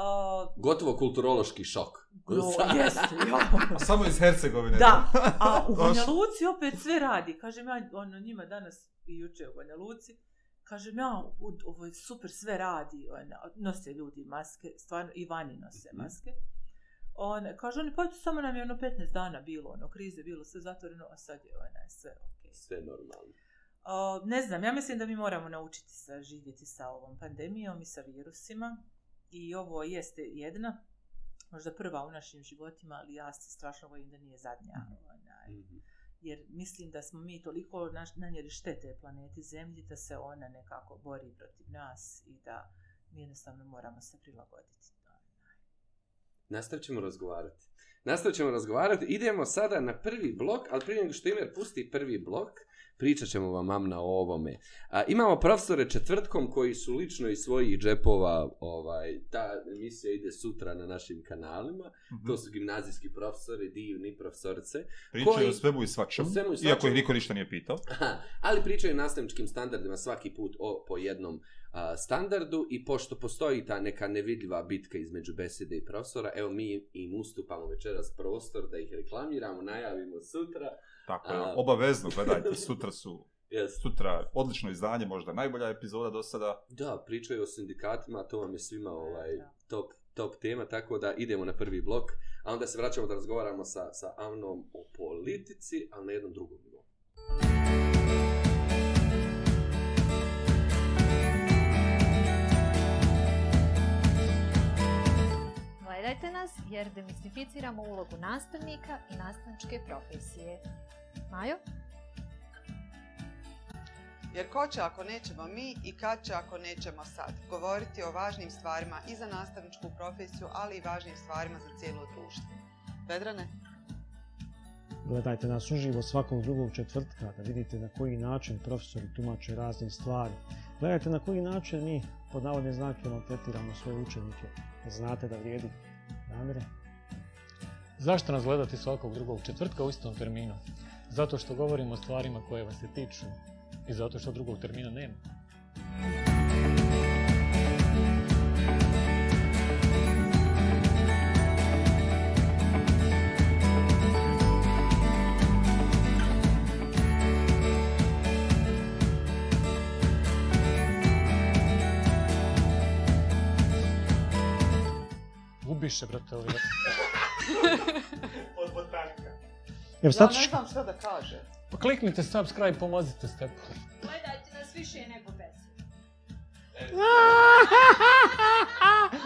Uh, Gotovo kulturološki šok. Jo, jeste, jo. Samo iz Hercegovine. Da, a u Banja Luci opet sve radi. Kažem ja ono, njima danas i juče u Banja Luci. Kažem ja, u, ovo je super, sve radi. Ona, nose ljudi maske, stvarno, i vani nose mhm. maske. On, kaže, oni, pa samo nam je ono 15 dana bilo, ono, krize, bilo sve zatvoreno, a sad je, ona, sve, ok. Sve normalno. Uh, ne znam, ja mislim da mi moramo naučiti sa živjeti sa ovom pandemijom i sa virusima i ovo jeste jedna, možda prva u našim životima, ali ja se strašno bojim da nije zadnja. Mhm. Onaj. Mhm. Jer mislim da smo mi toliko naš, nanjeli štete planeti Zemlji da se ona nekako bori protiv nas i da mi jednostavno moramo se prilagoditi. Nastavit ćemo razgovarati. Nastavit ćemo razgovarati. Idemo sada na prvi blok, ali prije nego što Imer pusti prvi blok, pričat ćemo vam mam na ovome. A, imamo profesore četvrtkom koji su lično iz svojih džepova, ovaj, ta emisija ide sutra na našim kanalima, mm -hmm. to su gimnazijski profesori, divni profesorce. Pričaju koji, o svemu i svačem, svemu i svačem iako ih niko ništa nije pitao. ali pričaju nastavničkim standardima svaki put o, po jednom a, standardu i pošto postoji ta neka nevidljiva bitka između besede i profesora, evo mi im ustupamo večeras prostor da ih reklamiramo, najavimo sutra. Tako je, obavezno gledajte, sutra su, yes. sutra odlično izdanje, možda najbolja epizoda do sada. Da, pričaju o sindikatima, to vam je svima e, ovaj, top, top tema, tako da idemo na prvi blok, a onda se vraćamo da razgovaramo sa, sa Avnom o politici, ali na jednom drugom nivou. Gledajte nas jer demistificiramo ulogu nastavnika i nastavničke profesije. Majo? Jer ko će ako nećemo mi i kad će ako nećemo sad govoriti o važnim stvarima i za nastavničku profesiju, ali i važnim stvarima za cijelo društvo. Vedrane? Gledajte nas uživo svakog drugog četvrtka da vidite na koji način profesori tumače razne stvari. Gledajte na koji način mi pod navodne znake maltretiramo svoje učenike. Znate da vrijedi. Namire? Zašto nas gledati svakog drugog četvrtka u istom terminu? zato što govorimo o stvarima koje vas se tiču i zato što drugog termina nema. Ubiše, brate, ovdje. Od botanika. Jel ja sad... ne znam šta da kažem. Pa kliknite subscribe, pomozite ste. Gledajte nas više nego bez.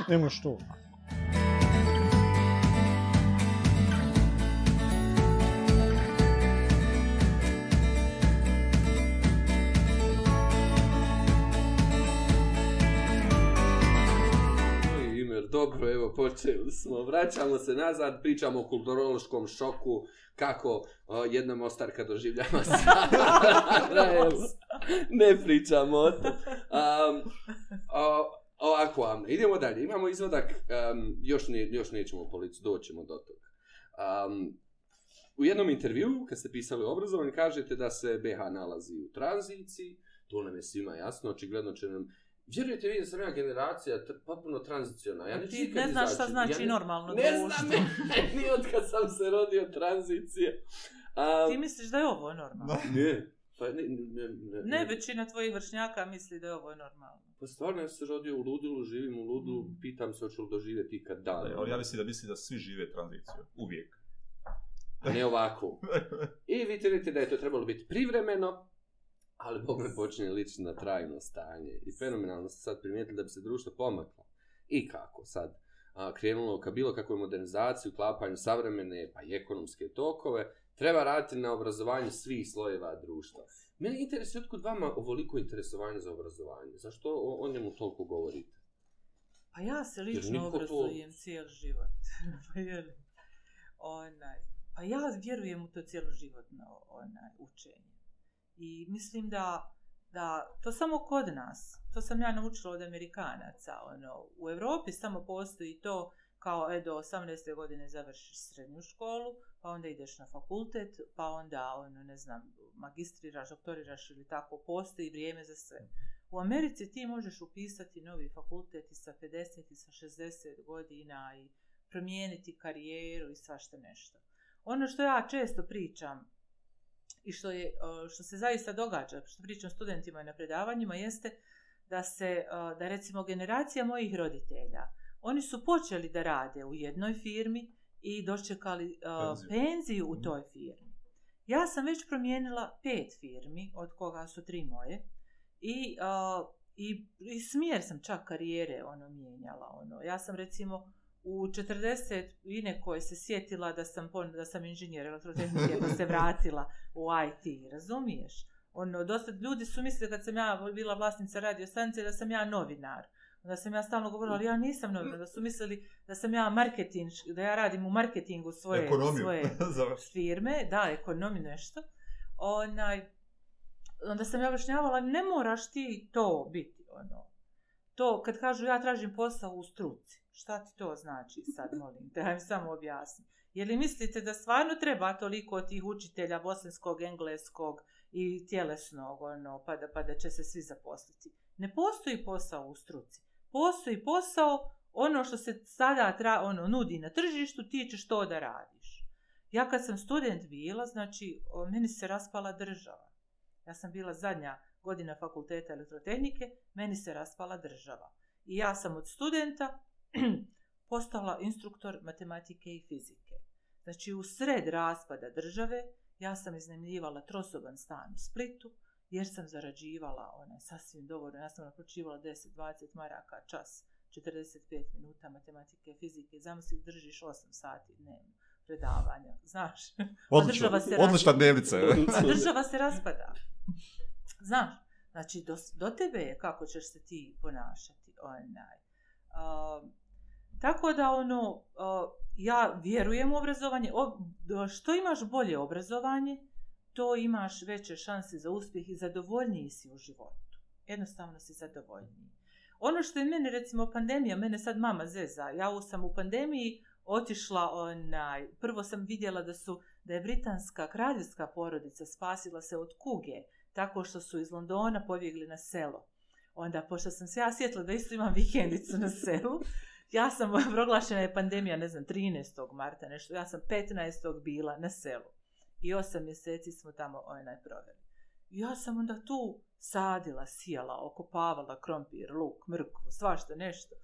Nemoš to. Nemoš to. dobro, evo počeli smo, vraćamo se nazad, pričamo o kulturološkom šoku, kako o, jedna Mostarka doživljava Sarajevo. ne pričamo o um, o, ovako, idemo dalje, imamo izvodak, um, još, ne, još nećemo u policu, doćemo do toga. Um, u jednom intervju, kad ste pisali obrazovan, kažete da se BH nalazi u tranziciji, to nam je svima jasno, očigledno će nam... Uh, Vjerujte mi da sam ja generacija potpuno tranzicijona. Ja ti ne znaš šta znači ja ne, normalno ne društvo. Ne znam, ni od kad sam se rodio tranzicija. Um, ti misliš da je ovo normalno? Ne. Pa ne, ne, ne, ne, ne, većina tvojih vršnjaka misli da je ovo normalno. Pa stvarno, ja se rodio u ludilu, živim u ludu, mm. pitam se hoću li doživjeti ikad dalje. Ali ja mislim da misli da svi žive tranziciju, uvijek. A ne ovako. I vi vidite da je to trebalo biti privremeno, Ali Bog me počinje liči na trajno stanje. I fenomenalno ste sad primijetili da bi se društvo pomaklo. I kako sad? A, krenulo ka bilo kakvoj modernizaciji, uklapanju savremene pa i ekonomske tokove. Treba raditi na obrazovanju svih slojeva društva. Mene interesuje otkud vama ovoliko interesovanje za obrazovanje. Zašto o, o njemu toliko govorite? Pa ja se lično obrazujem to... cijel život. Pa onaj. Pa ja vjerujem u to cijelo životno onaj, učenje. I mislim da, da to samo kod nas, to sam ja naučila od Amerikanaca, ono, u Evropi samo postoji to kao, e, do 18. godine završiš srednju školu, pa onda ideš na fakultet, pa onda, ono, ne znam, magistriraš, doktoriraš ili tako, postoji vrijeme za sve. U Americi ti možeš upisati novi fakultet i sa 50 i sa 60 godina i promijeniti karijeru i svašta nešto. Ono što ja često pričam i što, je, što se zaista događa, što pričam studentima i na predavanjima, jeste da se, da recimo generacija mojih roditelja, oni su počeli da rade u jednoj firmi i dočekali penziju, penziju u mhm. toj firmi. Ja sam već promijenila pet firmi, od koga su tri moje, i, i, i smjer sam čak karijere ono mijenjala. Ono. Ja sam recimo, u 40 i koje se sjetila da sam pon, da sam inženjer elektrotehnike pa se vratila u IT, razumiješ? Ono, dosta ljudi su mislili kad sam ja bila vlasnica radio stanice da sam ja novinar. Da sam ja stalno govorila, ali ja nisam novinar, da su mislili da sam ja marketing, da ja radim u marketingu svoje, Ekonomiju. svoje firme, da, ekonomi nešto. Onaj, onda sam ja vašnjavala, ne moraš ti to biti, ono. To, kad kažu ja tražim posao u struci, Šta ti to znači sad, molim, da im samo objasni. Je li mislite da stvarno treba toliko tih učitelja bosanskog, engleskog i tjelesnog, ono, pa, da, pa da će se svi zaposliti? Ne postoji posao u struci. Postoji posao ono što se sada tra, ono, nudi na tržištu, ti ćeš to da radiš. Ja kad sam student bila, znači, o, meni se raspala država. Ja sam bila zadnja godina fakulteta elektrotehnike, meni se raspala država. I ja sam od studenta postala instruktor matematike i fizike. Znači, u sred raspada države ja sam iznemljivala trosoban stan u Splitu, jer sam zarađivala one sasvim dovoljno, ja sam napročivala 10-20 maraka čas, 45 minuta matematike, fizike, znam si držiš 8 sati dnevno predavanja, znaš. Odlično, država se odlična raspada. dnevnica. A država se raspada. Znaš, znači do, do tebe je kako ćeš se ti ponašati onaj. Uh, Tako da ono, ja vjerujem u obrazovanje, što imaš bolje obrazovanje, to imaš veće šanse za uspjeh i zadovoljniji si u životu. Jednostavno si zadovoljniji. Ono što je mene, recimo, pandemija, mene sad mama zeza, ja sam u pandemiji otišla, onaj, prvo sam vidjela da su, da je britanska kraljevska porodica spasila se od kuge, tako što su iz Londona pobjegli na selo. Onda, pošto sam se ja sjetila da isto imam vikendicu na selu, ja sam proglašena je pandemija, ne znam, 13. marta nešto, ja sam 15. bila na selu i 8 mjeseci smo tamo ovaj najproveli. Ja sam onda tu sadila, sjela, okopavala krompir, luk, mrkvu, svašta nešto.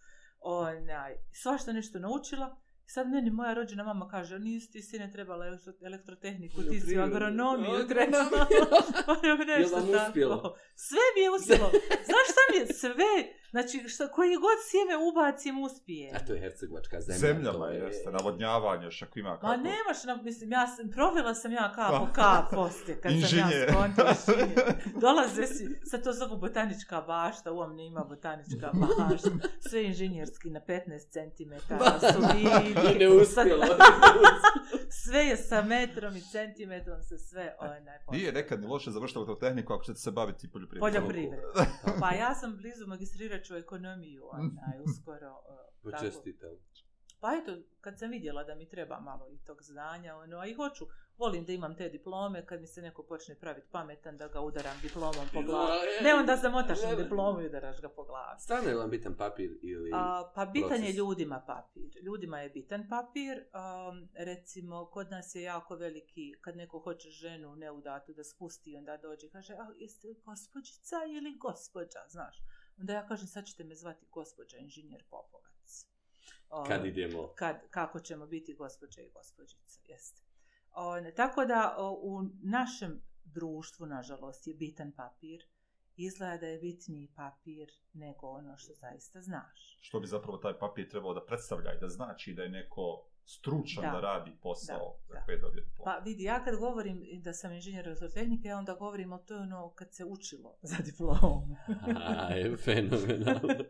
Onaj, svašta nešto naučila, sad meni moja rođena mama kaže, nisi ti sine trebala elektrotehniku, ti si agronomiju trebala. Ono je ono nešto Jel vam uspjelo? Sve mi je uspjelo. Znaš šta mi je? Sve. Znači, šta, koji god sjeme ubacim uspije. A to je hercegovačka zemlja. Zemljama je, jeste, navodnjavanje, šak ima kako. Ma nemaš, na, mislim, ja sam, provjela sam ja kapu, kapu, poste, kad inženjer. sam ja skontio. Dolaze si, sad to zovu botanička bašta, uom ne ima botanička bašta. Sve inženjerski na 15 cm, su vidi. ne uspjelo. sve je sa metrom i centimetrom se sve onaj. Nije nekad ni loše završila to tehniku ako ćete se baviti poljoprivredom. Poljoprivred. pa ja sam blizu magistrirat ću ekonomiju onaj, uskoro. E, Počestite. Uh, Pa eto, kad sam vidjela da mi treba malo i tog znanja, ono, a i hoću, volim da imam te diplome, kad mi se neko počne praviti pametan, da ga udaram diplomom po glavi. E, ne, onda se motaš na diplomu i udaraš ga po glavi. Stane vam bitan papir ili a, Pa bitan proces. je ljudima papir. Ljudima je bitan papir. A, um, recimo, kod nas je jako veliki, kad neko hoće ženu neudatu da spusti, onda dođe i kaže, a jeste gospođica ili gospođa, znaš. Onda ja kažem, sad ćete me zvati gospođa inženjer Popova. Um, kad idemo. Kad, kako ćemo biti gospođe i gospođica, jeste. Um, tako da u našem društvu, nažalost, je bitan papir. Izgleda da je bitniji papir nego ono što zaista znaš. Što bi zapravo taj papir trebao da predstavlja i da znači da je neko stručan da, da radi posao da, za koje da. dobije diplomu. Pa vidi, ja kad govorim da sam inženjer elektrotehnike, ja onda govorim o to je ono kad se učilo za diplomu. A, je fenomenalno.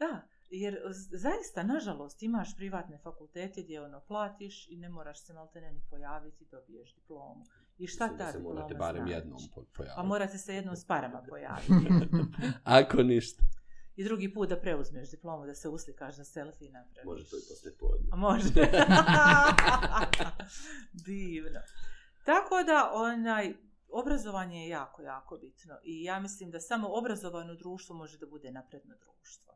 da, jer zaista, nažalost, imaš privatne fakultete gdje ono platiš i ne moraš se maltene ni pojaviti, dobiješ diplomu. I šta ta diploma znači? Morate barem jednom pojaviti. Pa morate se jednom s parama pojaviti. Ako ništa. I drugi put da preuzmeš diplomu, da se uslikaš na selfie napraviš. Može to i posle podne. A može. Divno. Tako da, onaj, obrazovanje je jako, jako bitno. I ja mislim da samo obrazovano društvo može da bude napredno društvo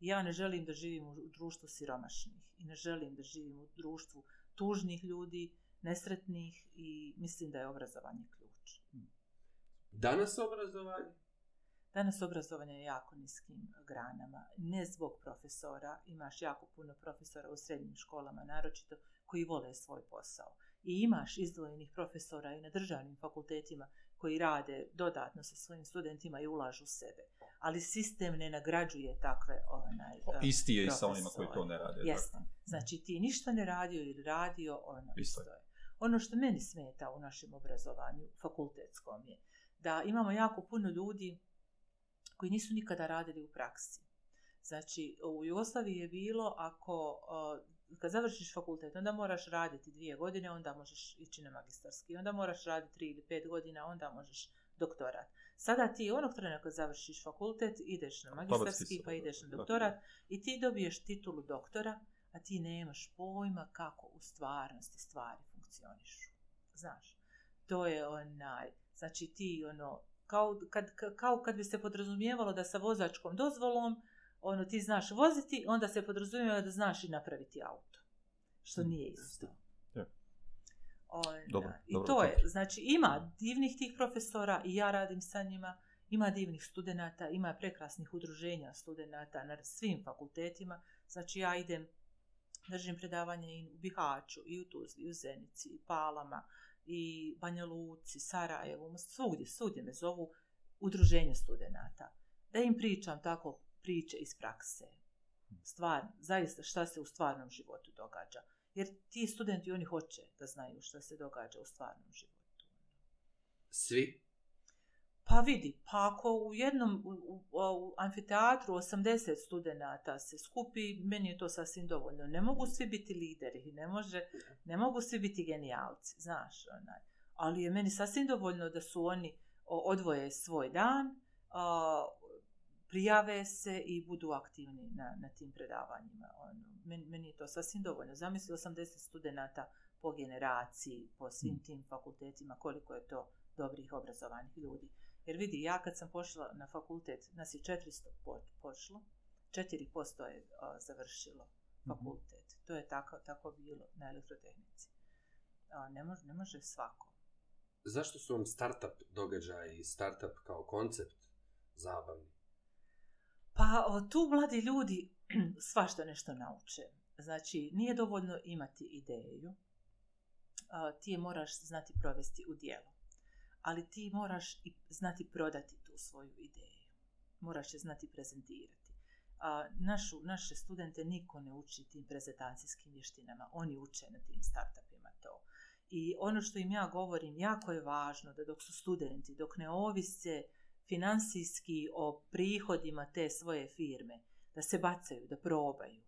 ja ne želim da živim u društvu siromašnih i ne želim da živim u društvu tužnih ljudi, nesretnih i mislim da je obrazovanje ključ. Danas obrazovanje? Danas obrazovanje je jako niskim granama, ne zbog profesora, imaš jako puno profesora u srednjim školama, naročito koji vole svoj posao. I imaš izdvojenih profesora i na državnim fakultetima koji rade dodatno sa svojim studentima i ulažu u sebe. Ali sistem ne nagrađuje takve onaj, o, eh, isti je i sa onima koji to ne rade. Jeste. Mhm. Znači ti ništa ne radio ili radio, ono isto je. Ono što meni smeta u našem obrazovanju fakultetskom je da imamo jako puno ljudi koji nisu nikada radili u praksi. Znači, u Jugoslaviji je bilo ako uh, kad završiš fakultet, onda moraš raditi dvije godine, onda možeš ići na magistarski, onda moraš raditi tri ili pet godina, onda možeš doktorat. Sada ti onog trena kad završiš fakultet, ideš na magistarski, pa ideš na doktorat i ti dobiješ titulu doktora, a ti nemaš pojma kako u stvarnosti stvari funkcioniš. Znaš, to je onaj, znači ti ono, kao kad, kao kad bi se podrazumijevalo da sa vozačkom dozvolom uh, ono ti znaš voziti, onda se podrazumijeva da znaš i napraviti auto. Što mm, nije isto. Ona. Ovaj, dobro, dobro, I to tako. je, znači ima divnih tih profesora i ja radim sa njima, ima divnih studenata, ima prekrasnih udruženja studenata na svim fakultetima, znači ja idem, držim predavanje i u Bihaću, i u Tuzli, i u Zenici, i Palama, i Banja Luci, Sarajevo, svugdje, svugdje me zovu udruženje studenata. Da im pričam tako priče iz prakse. Stvar, zaista šta se u stvarnom životu događa. Jer ti studenti oni hoće da znaju šta se događa u stvarnom životu. Svi? Pa vidi, pa ako u jednom u, u, u amfiteatru 80 studenta se skupi, meni je to sasvim dovoljno. Ne mogu svi biti lideri, ne, može, ne mogu svi biti genijalci, znaš. Onaj. Ali je meni sasvim dovoljno da su oni odvoje svoj dan, prijave se i budu aktivni na, na tim predavanjima. Ono, men, meni je to sasvim dovoljno. Zamislio 80 studenta po generaciji, po svim mm. tim fakultetima, koliko je to dobrih obrazovanih ljudi. Jer vidi, ja kad sam pošla na fakultet, nas je 400 po, pošlo, 4% je a, završilo mhm. fakultet. Mm-hmm. To je tako, tako bilo na elektrotehnici. A, ne, može, ne može svako. Zašto su vam startup događaj i startup kao koncept zabavni? Pa tu mladi ljudi svašta nešto nauče. Znači, nije dovoljno imati ideju. Ti je moraš znati provesti u dijelu. Ali ti moraš i znati prodati tu svoju ideju. Moraš je znati prezentirati. Našu, naše studente niko ne uči tim prezentacijskim vještinama. Oni uče na tim startupima to. I ono što im ja govorim, jako je važno da dok su studenti, dok ne ovise... Uh, finansijski o prihodima te svoje firme, da se bacaju, da probaju.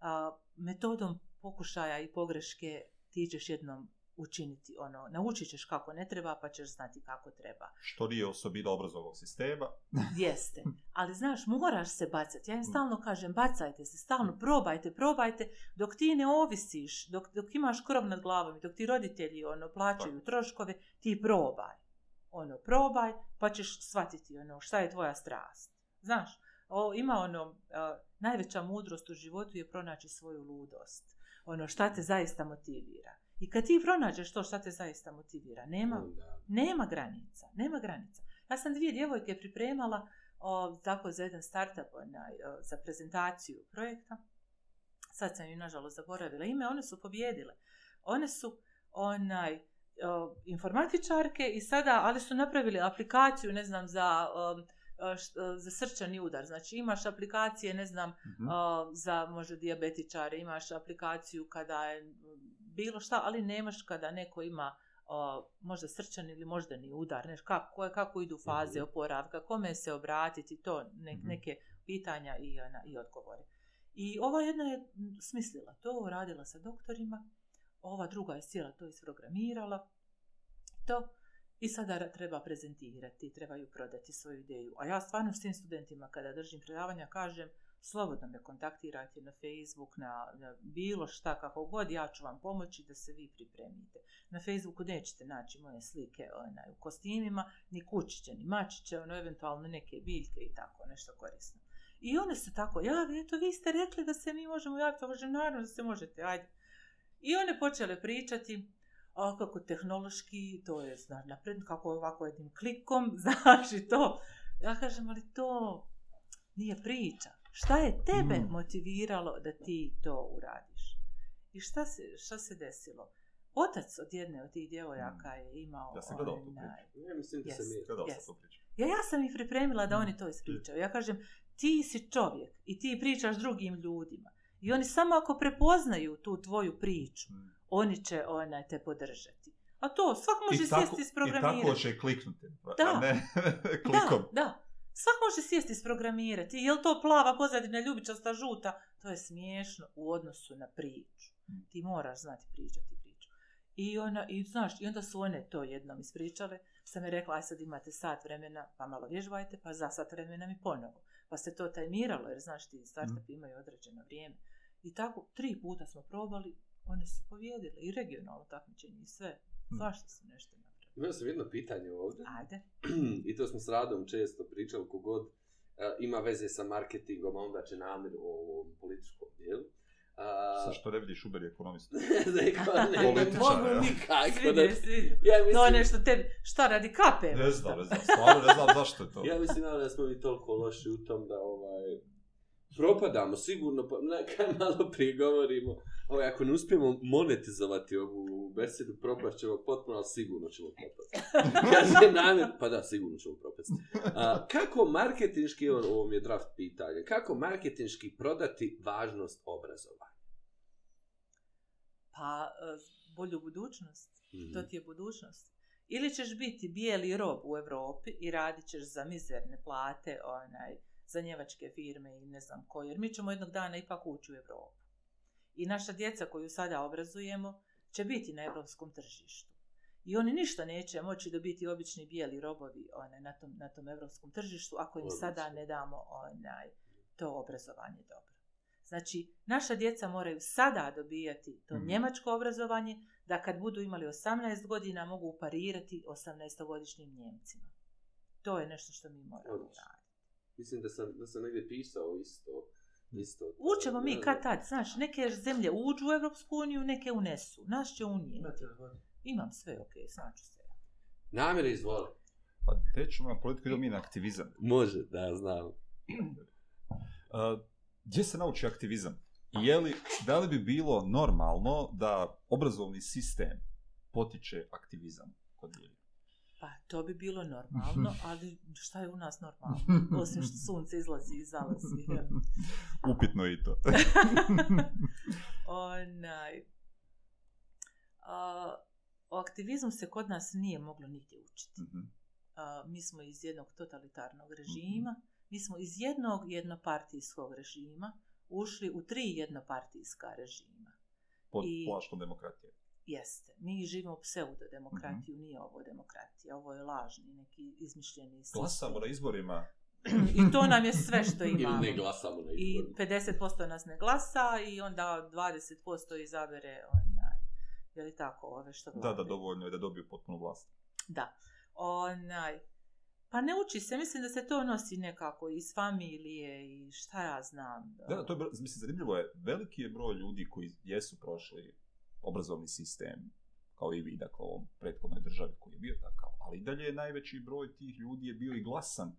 A, metodom pokušaja i pogreške ti ćeš jednom učiniti ono, naučit ćeš kako ne treba, pa ćeš znati kako treba. Što nije osobina obrazovog sistema. Jeste, ali znaš, moraš se bacati. Ja im mm. stalno kažem, bacajte se, stalno probajte, probajte, dok ti ne ovisiš, dok, dok imaš krov nad glavom i dok ti roditelji ono, plaćaju troškove, ti probaj ono, probaj, pa ćeš shvatiti, ono, šta je tvoja strast. Znaš, o, ima, ono, a, najveća mudrost u životu je pronaći svoju ludost. Ono, šta te zaista motivira. I kad ti pronađeš to šta te zaista motivira, nema, mm, nema granica, nema granica. Ja sam dvije djevojke pripremala o, tako za jedan startup, na, o, za prezentaciju projekta. Sad sam ju, nažalost, zaboravila ime, one su pobjedile. One su, onaj, E, informatičarke i sada, ali su napravili aplikaciju, ne znam, za, um, e, e, za srčani udar. Znači imaš aplikacije, ne znam, mhm. za možda diabetičare, imaš aplikaciju kada je bilo šta, ali nemaš kada neko ima možda srčani ili moždani udar, ne kako, kako idu mhm. faze oporavka, kome se obratiti, to ne, mhm. neke pitanja i, i odgovore. I ova jedna je smislila to, radila sa doktorima, ova druga je sila to isprogramirala, to i sada treba prezentirati, trebaju prodati svoju ideju. A ja stvarno svim studentima kada držim predavanja kažem, slobodno me kontaktirajte na Facebook, na, na bilo šta, kako god, ja ću vam pomoći da se vi pripremite. Na Facebooku nećete naći moje slike onaj, u kostimima, ni kućiće, ni mačiće, ono, eventualno neke biljke i tako, nešto korisno. I one se tako javi, eto, vi ste rekli da se mi možemo javiti, pa možem, naravno da se možete, ajde. I one počele pričati o kako tehnološki, to je znaš, napred, kako ovako jednim klikom, znaš i to. Ja kažem, ali to nije priča. Šta je tebe mm. motiviralo da ti to uradiš? I šta se, šta se desilo? Otac od jedne od tih djevojaka mm. je imao... Ja sam gledao tu priču. Ja mislim da yes, sam gledao yes. tu priču. Ja, ja sam ih pripremila da mm. oni to ispričaju. Ja kažem, ti si čovjek i ti pričaš drugim ljudima. I oni samo ako prepoznaju tu tvoju priču, mm. oni će ona, te podržati. A to, svak može I sjesti s programirati. I tako će kliknuti, da. a ne klikom. Da, da. Svak može sjesti s programirati. Je li to plava pozadina, ljubičasta, žuta? To je smiješno u odnosu na priču. Mm. Ti moraš znati pričati priču. I, ona, i, znaš, I onda su one to jednom ispričale. Sam je rekla, aj sad imate sat vremena, pa malo vježbajte, pa za sat vremena mi ponovo. Pa se to tajmiralo, jer znaš ti startupi mm. imaju određeno vrijeme. I tako tri puta smo probali, one su povijedile i regionalno takmičenje i sve. Hmm. Svašta su nešto napravili. Imao sam jedno pitanje ovdje. Ajde. I to smo s Radom često pričali kogod uh, e, ima veze sa marketingom, a onda će namir u ovom političkom dijelu. Uh, sa što ne vidiš Uber je ekonomista. ne, ne, ne, mogu nikako. Svidio, da... Ja mislim... No, nešto te... Šta radi kape? Ne znam, ne znam, stvarno ne znam zašto je to. ja mislim da smo mi toliko loši u tom da ovaj, propadamo sigurno, pa neka malo prigovorimo. Ovo, ovaj, ako ne uspijemo monetizovati ovu besedu, propast ćemo potpuno, ali sigurno ćemo propast. Kaže namjer, pa da, sigurno ćemo propast. A, kako marketinški, ovo mi je draft pitanje, kako marketinški prodati važnost obrazovanja? Pa, e, bolju budućnost. Mm -hmm. To ti je budućnost. Ili ćeš biti bijeli rob u Evropi i radit ćeš za mizerne plate, onaj, za njevačke firme i ne znam koje, jer mi ćemo jednog dana ipak ući u Evropu. I naša djeca koju sada obrazujemo će biti na evropskom tržištu. I oni ništa neće moći dobiti obični bijeli robovi one, na, tom, na tom evropskom tržištu ako im Obično. sada ne damo onaj, to obrazovanje dobro. Znači, naša djeca moraju sada dobijati to mm. njemačko obrazovanje da kad budu imali 18 godina mogu parirati 18-godišnjim njemcima. To je nešto što mi moramo raditi. Mislim da sam, da sam negdje pisao isto. isto Učemo da, mi kad tad, znaš, neke zemlje uđu u Evropsku uniju, neke unesu. Naš će unije. Imam sve, ok, znači sve. Namjer izvoli. Pa te ću na politiku i na aktivizam. Može, da, znam. Uh, gdje se nauči aktivizam? Je li, da li bi bilo normalno da obrazovni sistem potiče aktivizam kod ljudi? Pa, to bi bilo normalno, ali šta je u nas normalno? Osim što sunce izlazi i zalazi. Ja. Upitno je i to. Onaj. O, o aktivizmu se kod nas nije moglo niti učiti. Mhm. A, mi smo iz jednog totalitarnog mhm. režima, mi smo iz jednog jednopartijskog režima ušli u tri jednopartijska režima. Pod plaštom demokratije jeste. Mi živimo pseudo demokratiju, mm -hmm. nije ovo demokratija, ovo je lažni neki izmišljeni sistem. Glasamo na izborima. I to nam je sve što imamo. Ili ne glasamo na izborima. I 50% nas ne glasa i onda 20% izabere onaj, je li tako, ove što vlade. Da, da, dovoljno je da dobiju potpuno vlast. Da. Onaj, Pa ne uči se, mislim da se to nosi nekako iz familije i šta ja znam. Da, da to je, mislim, zanimljivo je, veliki je broj ljudi koji jesu prošli obrazovni sistem, kao i vi, dakle, ovom prethodnoj državi koji je bio takav, ali i dalje je najveći broj tih ljudi je bio i glasan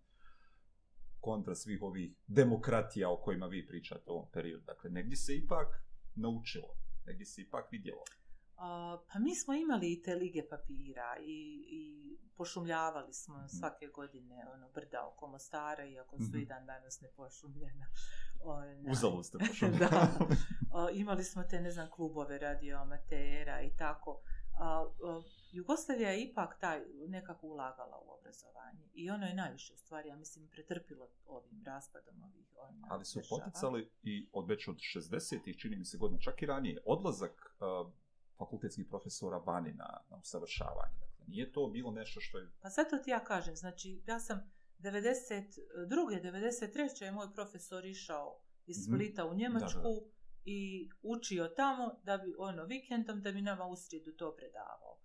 kontra svih ovih demokratija o kojima vi pričate u ovom periodu. Dakle, negdje se ipak naučilo, negdje se ipak vidjelo. A, pa mi smo imali i te lige papira i, i pošumljavali smo mm. svake godine ono, brda oko Mostara, iako su mm -hmm. i mhm. dan danas ne pošumljena. Uzalost ste pošao. da. O, imali smo te, ne znam, klubove radioamatera i tako. A, o, Jugoslavija je ipak taj nekako ulagala u obrazovanje i ono je najviše u stvari, ja mislim, pretrpilo ovim raspadom ovih ovih Ali su poticali i od već od 60-ih, čini mi se godine, čak i ranije, odlazak a, fakultetskih profesora vani na, na usavršavanje. Dakle, nije to bilo nešto što je... Pa sad to ti ja kažem, znači ja sam 92. 93. je moj profesor išao iz mhm. Splita u Njemačku da, da. i učio tamo da bi ono vikendom da bi nama u srijedu to predavao.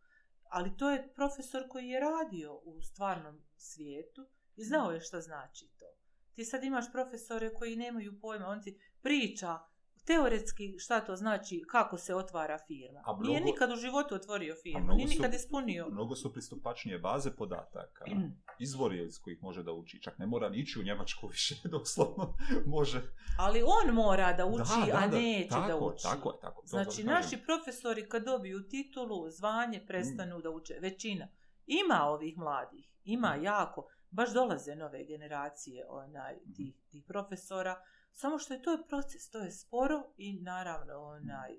Ali to je profesor koji je radio u stvarnom svijetu i znao mhm. je šta znači to. Ti sad imaš profesore koji nemaju pojma, on ti priča teoretski šta to znači kako se otvara firma. A mnogo, nije nikad u životu otvorio firmu, nije nikad su, ispunio. Mnogo su pristupačnije baze podataka, mm. izvori iz kojih može da uči. Čak ne mora ni ići u Njemačku više, doslovno može. Ali on mora da uči, da, da, a neće da, tako, da uči. Tako je, tako. Znači, dobro, naši profesori kad dobiju titulu, zvanje, mm. prestanu mm. da uče. Većina. Ima ovih mladih, ima mm. jako. Baš dolaze nove generacije onaj, mm. tih, tih profesora, mm Samo što je to proces, to je sporo i naravno onaj,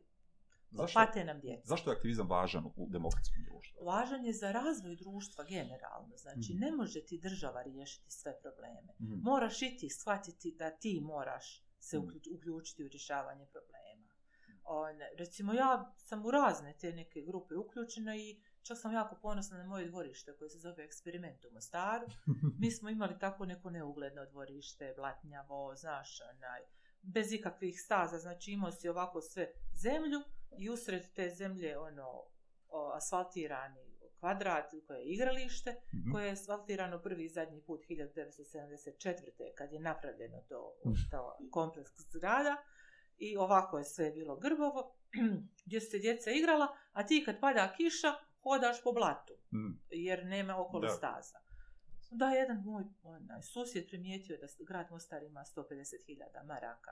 Zašto, nam djeca. Zašto je aktivizam važan u demokratskom društvu? Važan je za razvoj društva generalno. Znači, mm. ne može ti država riješiti sve probleme. Mm. Moraš i ti shvatiti da ti moraš se mm. uključiti u rješavanje problema. Mm. On, recimo, ja sam u razne te neke grupe uključena i uh, Čak sam jako ponosna na moje dvorište koje se zove Eksperiment u Mostaru. Mi smo imali tako neko neugledno dvorište, blatnjavo, znaš, onaj, bez ikakvih staza, znači imao si ovako sve zemlju i usred te zemlje ono o, asfaltirani kvadrat koje je igralište, mm -hmm. koje je asfaltirano prvi i zadnji put 1974. kad je napravljeno to, mhm. to kompleks zgrada i ovako je sve bilo grbovo gdje su se djeca igrala, a ti kad pada kiša, hodaš po blatu, mm. jer nema okolo da. staza. Da, jedan moj onaj, susjed primijetio da grad Mostar ima 150.000 maraka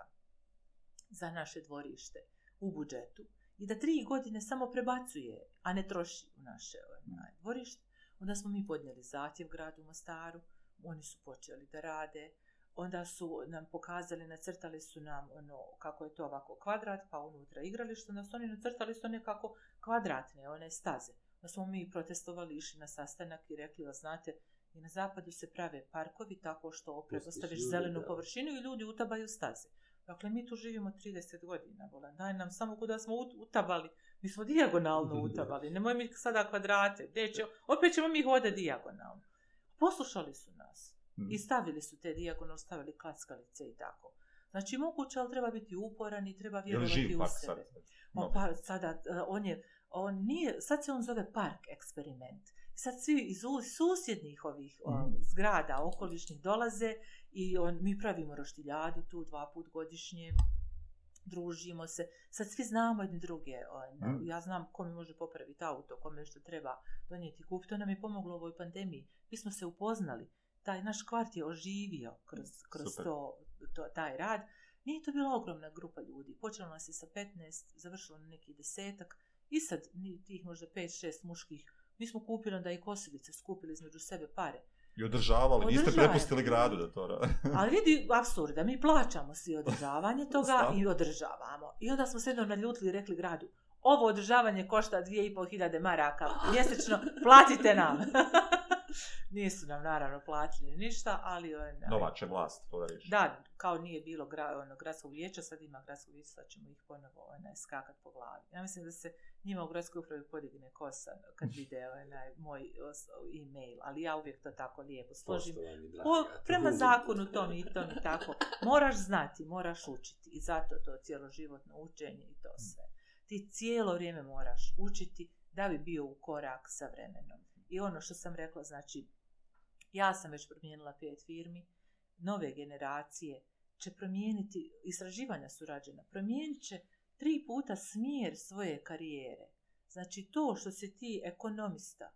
za naše dvorište u budžetu i da tri godine samo prebacuje, a ne troši u naše onaj, dvorište. Onda smo mi podnijeli zatjev gradu Mostaru, oni su počeli da rade, onda su nam pokazali, nacrtali su nam ono, kako je to ovako kvadrat, pa unutra igralište, onda su oni nacrtali su nekako kvadratne one staze da smo mi protestovali išli na sastanak i rekli, da znate, i na zapadu se prave parkovi tako što opravostaviš zelenu da. površinu i ljudi utabaju staze. Dakle, mi tu živimo 30 godina, volan, daj nam samo kuda smo utabali, mi smo dijagonalno utabali, nemoj mi sada kvadrate, deće, opet ćemo mi hoda dijagonalno. Poslušali su nas hmm. i stavili su te dijagonalno, stavili klackalice i tako. Znači, moguće, ali treba biti uporan i treba vjerovati u sebe. Sad, no. pa, sada, e, on je živ pak sad? on nije, sad se on zove park eksperiment. Sad svi iz susjednih ovih mm. zgrada okolišnjih dolaze i on, mi pravimo roštiljadu tu dva put godišnje, družimo se. Sad svi znamo jedne druge. On, mm. Ja znam ko mi može popraviti auto, kome što treba donijeti kup. To nam je pomoglo u ovoj pandemiji. Mi smo se upoznali. Taj naš kvart je oživio kroz, mm, kroz to, to, taj rad. Nije to bila ogromna grupa ljudi. Počelo nas je sa 15, završilo na neki desetak. I sad, tih možda 5-6 muških, mi smo kupili onda i kosilice, skupili između sebe pare. I održavali, Održavaju. niste prepustili gradu da to rade. Ali vidi, absurda, mi plaćamo svi održavanje toga i održavamo. I onda smo se jednom naljutili i rekli gradu, ovo održavanje košta 2500 maraka mjesečno, platite nam. nisu nam naravno platili ništa, ali... Onaj, Domaće vlast, to da reći. Da, kao nije bilo gra, ono, gradskog vijeća, sad ima gradskog vijeća, sad ćemo ih ponovo onaj, skakat po glavi. Ja mislim da se njima u gradskoj upravi podigne kosa kad vide ovaj, onaj, moj os, e-mail, ali ja uvijek to tako lijepo složim. Po, prema zakonu to mi to mi tako. Moraš znati, moraš učiti i zato to cijelo životno učenje i to mm. sve. Ti cijelo vrijeme moraš učiti da bi bio u korak sa vremenom. I ono što sam rekla, znači, ja sam već promijenila pet firmi, nove generacije će promijeniti, istraživanja su rađena, promijenit će tri puta smjer svoje karijere. Znači, to što si ti ekonomista,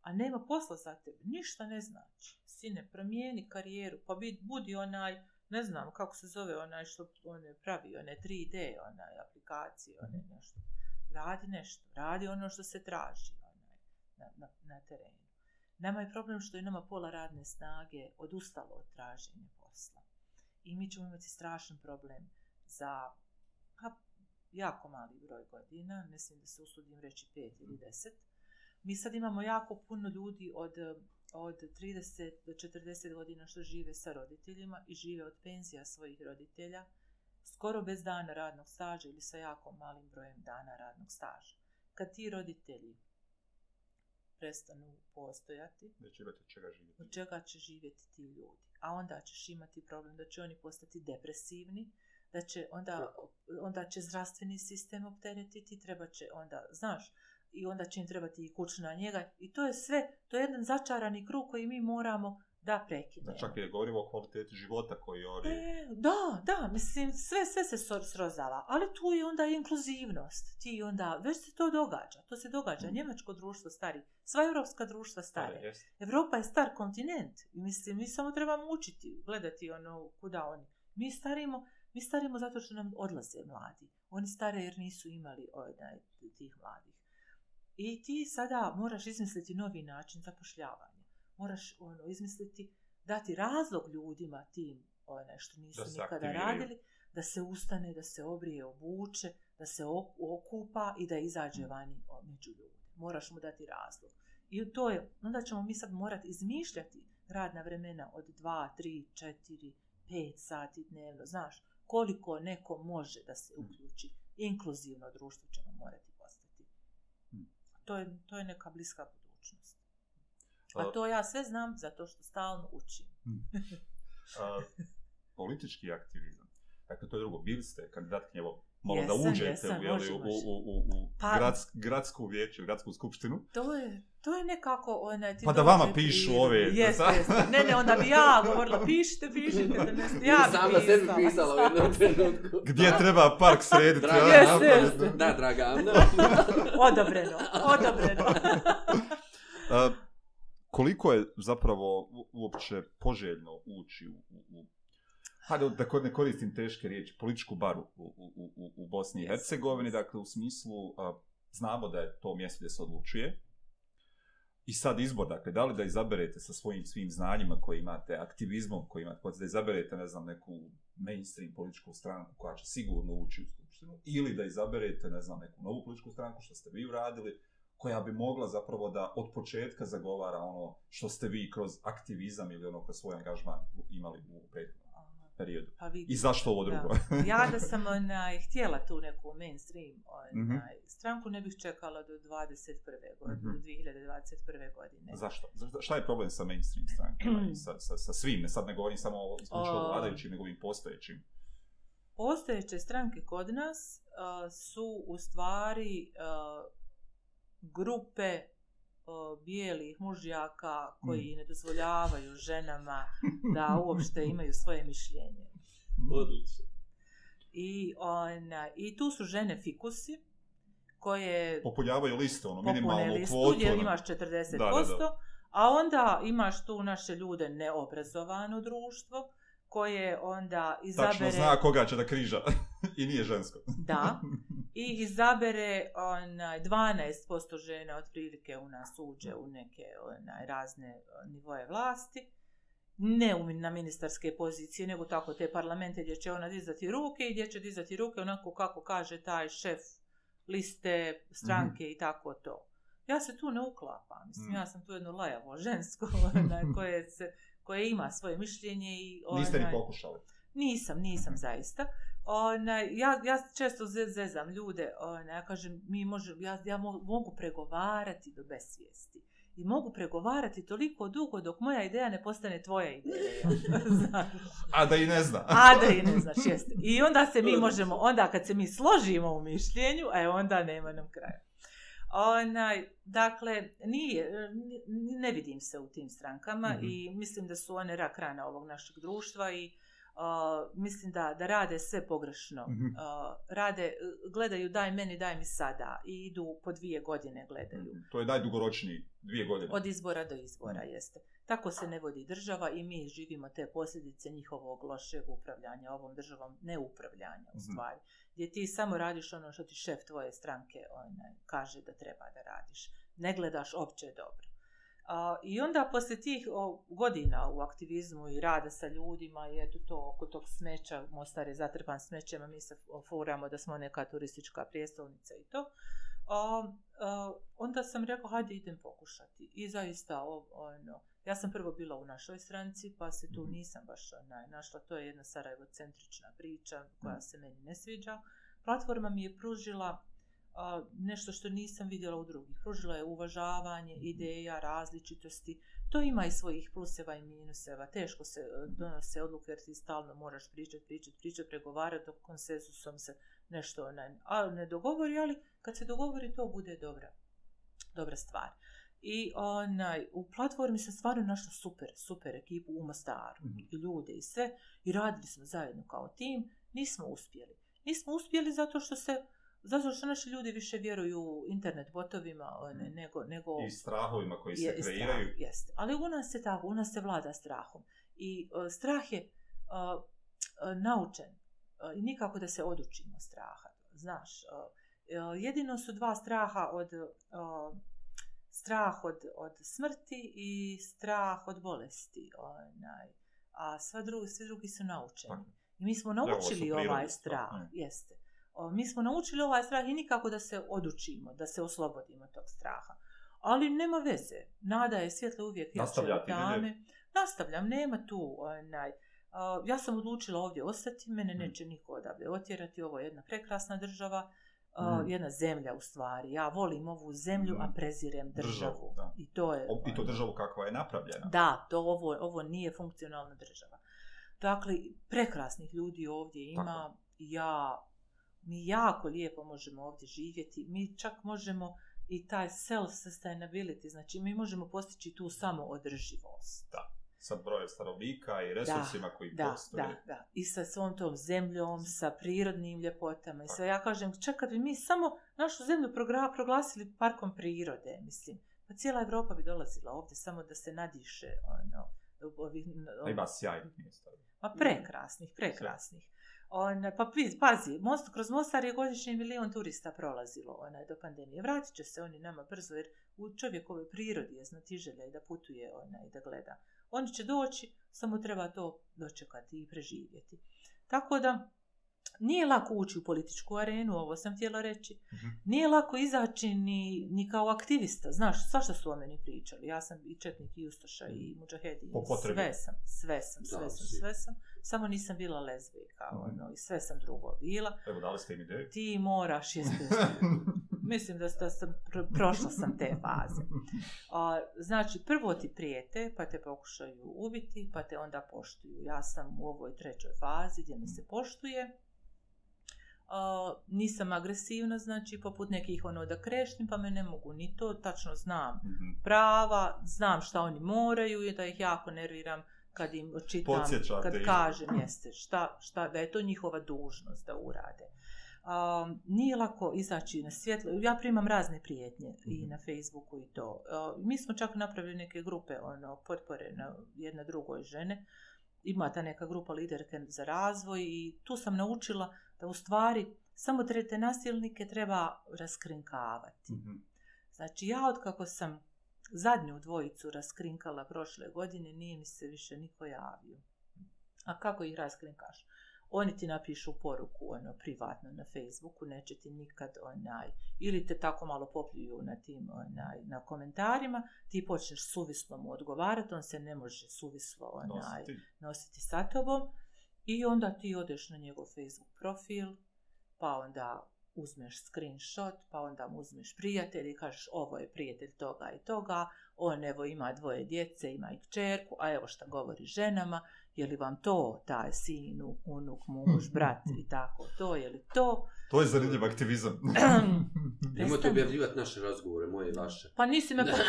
a nema posla za tebe, ništa ne znači. Sine, promijeni karijeru, pa budi onaj, ne znam kako se zove onaj što on pravi, one 3D, onaj aplikacije, one mhm. nešto. Radi nešto, radi ono što se traži, na, na terenu. Nama je problem što je nama pola radne snage odustalo od traženja posla. I mi ćemo imati strašan problem za pa, jako mali broj godina, ne svim da se usudim reći 5 ili 10. Mi sad imamo jako puno ljudi od, od 30 do 40 godina što žive sa roditeljima i žive od penzija svojih roditelja, skoro bez dana radnog staža ili sa jako malim brojem dana radnog staža. Kad ti roditelji prestanu postojati. Da će imati od čega živjeti. Od čega će živjeti ti ljudi. A onda ćeš imati problem da će oni postati depresivni, da će onda, onda će zdravstveni sistem opteretiti, treba će onda, znaš, i onda će im trebati i kućna njega. I to je sve, to je jedan začarani krug koji mi moramo da prekidemo. Da čak i da govorimo o kvaliteti života koji oni... E, da, da, mislim, sve, sve se srozava. Ali tu je onda inkluzivnost. Ti onda, već se to događa. To se događa. Mm. Njemačko društvo stari. Sva evropska društva stare. Ali, jest. Evropa je star kontinent. Mislim, mi samo trebamo učiti, gledati ono, kuda oni. Mi starimo, mi starimo zato što nam odlaze mladi. Oni stare jer nisu imali ovaj, tih mladih. I ti sada moraš izmisliti novi način zapošljavanja moraš ono izmisliti dati razlog ljudima tim onaj što nisu da nikada radili da se ustane da se obrije obuče da se okupa i da izađe mm. vani među ljude moraš mu dati razlog i to je onda ćemo mi sad morati izmišljati radna vremena od 2 3 4 5 sati dnevno znaš koliko neko može da se mm. uključi inkluzivno društvo ćemo morati postati mm. to je to je neka bliska A to ja sve znam zato što stalno učim. Hmm. A, politički aktivizam. Dakle, to je drugo. Bili ste kandidatkinje, evo, malo jesam, da uđete jesam, u, jeli, u, u, u, u pa, gradsk, gradsku vijeću, gradsku skupštinu. To je, to je nekako... Ona, ti pa da vama pišu i, ove... Jeste, jeste. Ne, ne, onda bi ja govorila, pišite, pišite. Da ne, ja bi Sam na sebi pisala u jednom trenutku. Gdje treba park srediti. Draga, jeste, jeste. Da, draga. No. odobreno, odobreno. uh, koliko je zapravo uopće poželjno ući u, u, u hajde pa da ne koristim teške riječi, političku baru u, u, u, u Bosni i Hercegovini, dakle u smislu a, znamo da je to mjesto gdje se odlučuje, I sad izbor, dakle, da li da izaberete sa svojim svim znanjima koje imate, aktivizmom koji imate, da izaberete, ne znam, neku mainstream političku stranku koja će sigurno ući u skupštinu, ili da izaberete, ne znam, neku novu političku stranku što ste vi uradili, koja bi mogla zapravo da od početka zagovara ono što ste vi kroz aktivizam ili ono kroz svoj angažman imali u prethodnom periodu. Pa vidim, I zašto ovo drugo? Da. Ja da sam ona, htjela tu neku mainstream ona, mm -hmm. stranku, ne bih čekala do 21. godine, mm -hmm. 2021. godine. Zašto? Šta je problem sa mainstream strankama i sa, sa, sa svim? Ne, sad ne govorim samo o vladajućim, nego i postojećim. Postojeće stranke kod nas uh, su u stvari uh, grupe o, bijelih mužjaka koji mm. ne dozvoljavaju ženama da uopšte imaju svoje mišljenje. Mm. Odlično. I, ona, I tu su žene fikusi koje... Popunjavaju ono, listu, ono, minimalnu kvotu. Jer imaš 40%. Da, da, da. A onda imaš tu naše ljude neobrazovano društvo koje onda izabere... Tačno zna koga će da križa i nije žensko. Da. I izabere onaj 12% žena otprilike u nas uđe u neke onaj razne nivoje vlasti ne u, na ministarske pozicije, nego tako te parlamente gdje će ona dizati ruke i gdje će dizati ruke onako kako kaže taj šef liste stranke mm. i tako to. Ja se tu ne uklapam, mislim, mm. ja sam tu jedno lajavo žensko onaj, koje, se, koje ima svoje mišljenje. I, onaj, Niste ni pokušali? Nisam, nisam zaista. Mm. Ona, ja, ja često zezam ljude, ona, ja kažem, mi može, ja, ja mogu pregovarati do besvijesti. I mogu pregovarati toliko dugo dok moja ideja ne postane tvoja ideja. A da i ne zna. A da i ne znaš, jeste. I onda se mi možemo, onda kad se mi složimo u mišljenju, e onda nema nam kraja. Onaj, dakle, nije, ne vidim se u tim strankama mm -hmm. i mislim da su one rak rana ovog našeg društva i uh, mislim da da rade sve pogrešno. Mm -hmm. uh, rade gledaju daj meni daj mi sada i idu po dvije godine gledaju. Mm -hmm. To je daj dugoročni dvije godine. Od izbora do izbora mm -hmm. jeste. Tako se ne vodi država i mi živimo te posljedice njihovog lošeg upravljanja ovom državom, neupravljanja u mhm. stvari. Mm -hmm. Gdje ti samo radiš ono što ti šef tvoje stranke onaj, kaže da treba da radiš. Ne gledaš opće dobro. I onda posle tih godina u aktivizmu i rada sa ljudima i eto to oko tog smeća, Mostar je zatrpan smećem, a mi se foramo da smo neka turistička prijestolnica i to. A, a, onda sam rekao, hajde idem pokušati. I zaista, o, ono, ja sam prvo bila u našoj stranci, pa se tu mhm. nisam baš našla. To je jedna Sarajevo centrična priča koja mhm. se meni ne sviđa. Platforma mi je pružila nešto što nisam vidjela u drugih. Pružila je uvažavanje, mhm. ideja, različitosti. To ima i svojih pluseva i minuseva. Teško se e, donose odluke jer ti stalno moraš pričati, pričati, pričati, pregovarati dok konsensusom se nešto ne, a ne dogovori, ali kad se dogovori to bude dobra, dobra stvar. I onaj, u platformi se stvarno našla super, super ekipu u Mostaru mhm. i ljude i sve. I radili smo zajedno kao tim. Nismo uspjeli. Nismo uspjeli zato što se uh, Zato što naši ljudi više vjeruju internet botovima one, mm. nego, nego... I strahovima koji se je, kreiraju. Strah, jest. Ali u nas se tako, u nas se vlada strahom. I uh, strah je uh, uh, naučen. I uh, nikako da se odučimo straha. Znaš, uh, jedino su dva straha od... Uh, strah od, od smrti i strah od bolesti. Onaj. A sva drugi, svi drugi su naučeni. I mi smo naučili ja, ovaj strah. Mm. Jeste mi smo naučili ovaj strah i nikako da se odučimo, da se oslobodimo tog straha. Ali nema veze. Nada je svjetlo uvijek jače od dame. Nastavljam, nema tu. Onaj, ja sam odlučila ovdje ostati, mene mm. neće niko odavde otjerati. Ovo je jedna prekrasna država, mm. jedna zemlja u stvari. Ja volim ovu zemlju, a mm. prezirem državu. državu I to je, I to ono. državu kakva je napravljena. Da, to ovo, ovo nije funkcionalna država. Dakle, prekrasnih ljudi ovdje ima. Tako. Ja mi jako lijepo možemo ovdje živjeti, mi čak možemo i taj self-sustainability, znači mi možemo postići tu samoodrživost. Da, sa brojem starovika i resursima da, koji da, postoje. Da, da, i sa svom tom zemljom, sa prirodnim ljepotama i sve. Ja kažem, čak kad bi mi samo našu zemlju proglasili parkom prirode, mislim, pa cijela Evropa bi dolazila ovdje samo da se nadiše, ono, ovih... Ono, ima sjajnih mjesta. Pa prekrasnih, prekrasnih. Sve. One, pa pazi, most, kroz Mostar je godišnje milion turista prolazilo one, do pandemije. Vratit će se oni nama brzo, jer u čovjekove prirodi je znati želja da putuje ona i da gleda. Oni će doći, samo treba to dočekati i preživjeti. Tako da, nije lako ući u političku arenu, ovo sam htjela reći. Uh mhm. -huh. Nije lako izaći ni, ni kao aktivista. Znaš, sva što su o meni pričali. Ja sam i Četnik, i Ustaša, mhm. i Mujahedin. Sve sam, sve sam, sve sam, sve sam. Da, samo nisam bila lezbijka, mm. ono, i sve sam drugo bila. Evo, dali ste im ideju. Ti moraš, jeste. Mislim da, da sam, prošla sam te faze. A, znači, prvo ti prijete, pa te pokušaju ubiti, pa te onda poštuju. Ja sam u ovoj trećoj fazi gdje me se poštuje. A, nisam agresivna, znači, poput nekih ono da krešnim, pa me ne mogu ni to. Tačno znam mm -hmm. prava, znam šta oni moraju, je da ih jako nerviram kad im čitam, kad im. kažem jeste, šta, šta, da je to njihova dužnost da urade. Um, nije lako izaći na svjetlo. Ja primam razne prijetnje mm -hmm. i mhm. na Facebooku i to. Uh, mi smo čak napravili neke grupe ono, potpore na jedna drugoj žene. Ima ta neka grupa liderke za razvoj i tu sam naučila da u stvari samo trete nasilnike treba raskrinkavati. Mm -hmm. Znači ja od kako sam zadnju dvojicu raskrinkala prošle godine, nije mi se više niko javio. A kako ih raskrinkaš? Oni ti napišu poruku, ono, privatno na Facebooku, neće ti nikad, onaj, ili te tako malo popljuju na tim, onaj, na komentarima, ti počneš suvislo mu odgovarati, on se ne može suvislo, onaj, nositi. nositi sa tobom, i onda ti odeš na njegov Facebook profil, pa onda uzmeš screenshot, pa onda mu uzmeš prijatelj i kažeš ovo je prijatelj toga i toga, on evo ima dvoje djece, ima i kčerku, a evo šta govori ženama, je li vam to taj sin, unuk, muž, brat i tako to, je li to? To je zanimljiv aktivizam. Nemojte objavljivati naše razgovore, moje i vaše. Pa nisi me popljuje.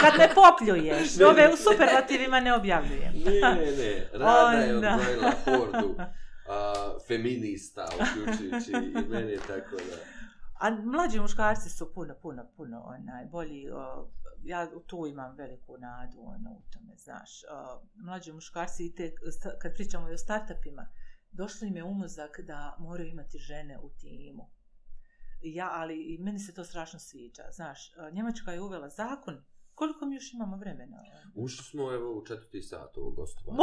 Kad me popljuješ, ove u superlativima ne objavljujem. ne, ne, ne, rada je odvojila hordu. uh, feminista, uključujući i mene, tako da. A mlađi muškarci su puno, puno, puno onaj, bolji, uh, ja tu imam veliku nadu ono, u tome, znaš. Uh, mlađi muškarci, i te, kad pričamo i o startupima, došlo im je umozak da moraju imati žene u timu. Ja, ali i meni se to strašno sviđa, znaš, uh, Njemačka je uvela zakon Koliko mi još imamo vremena? Ušli smo evo u četvrti sat ovog gostova.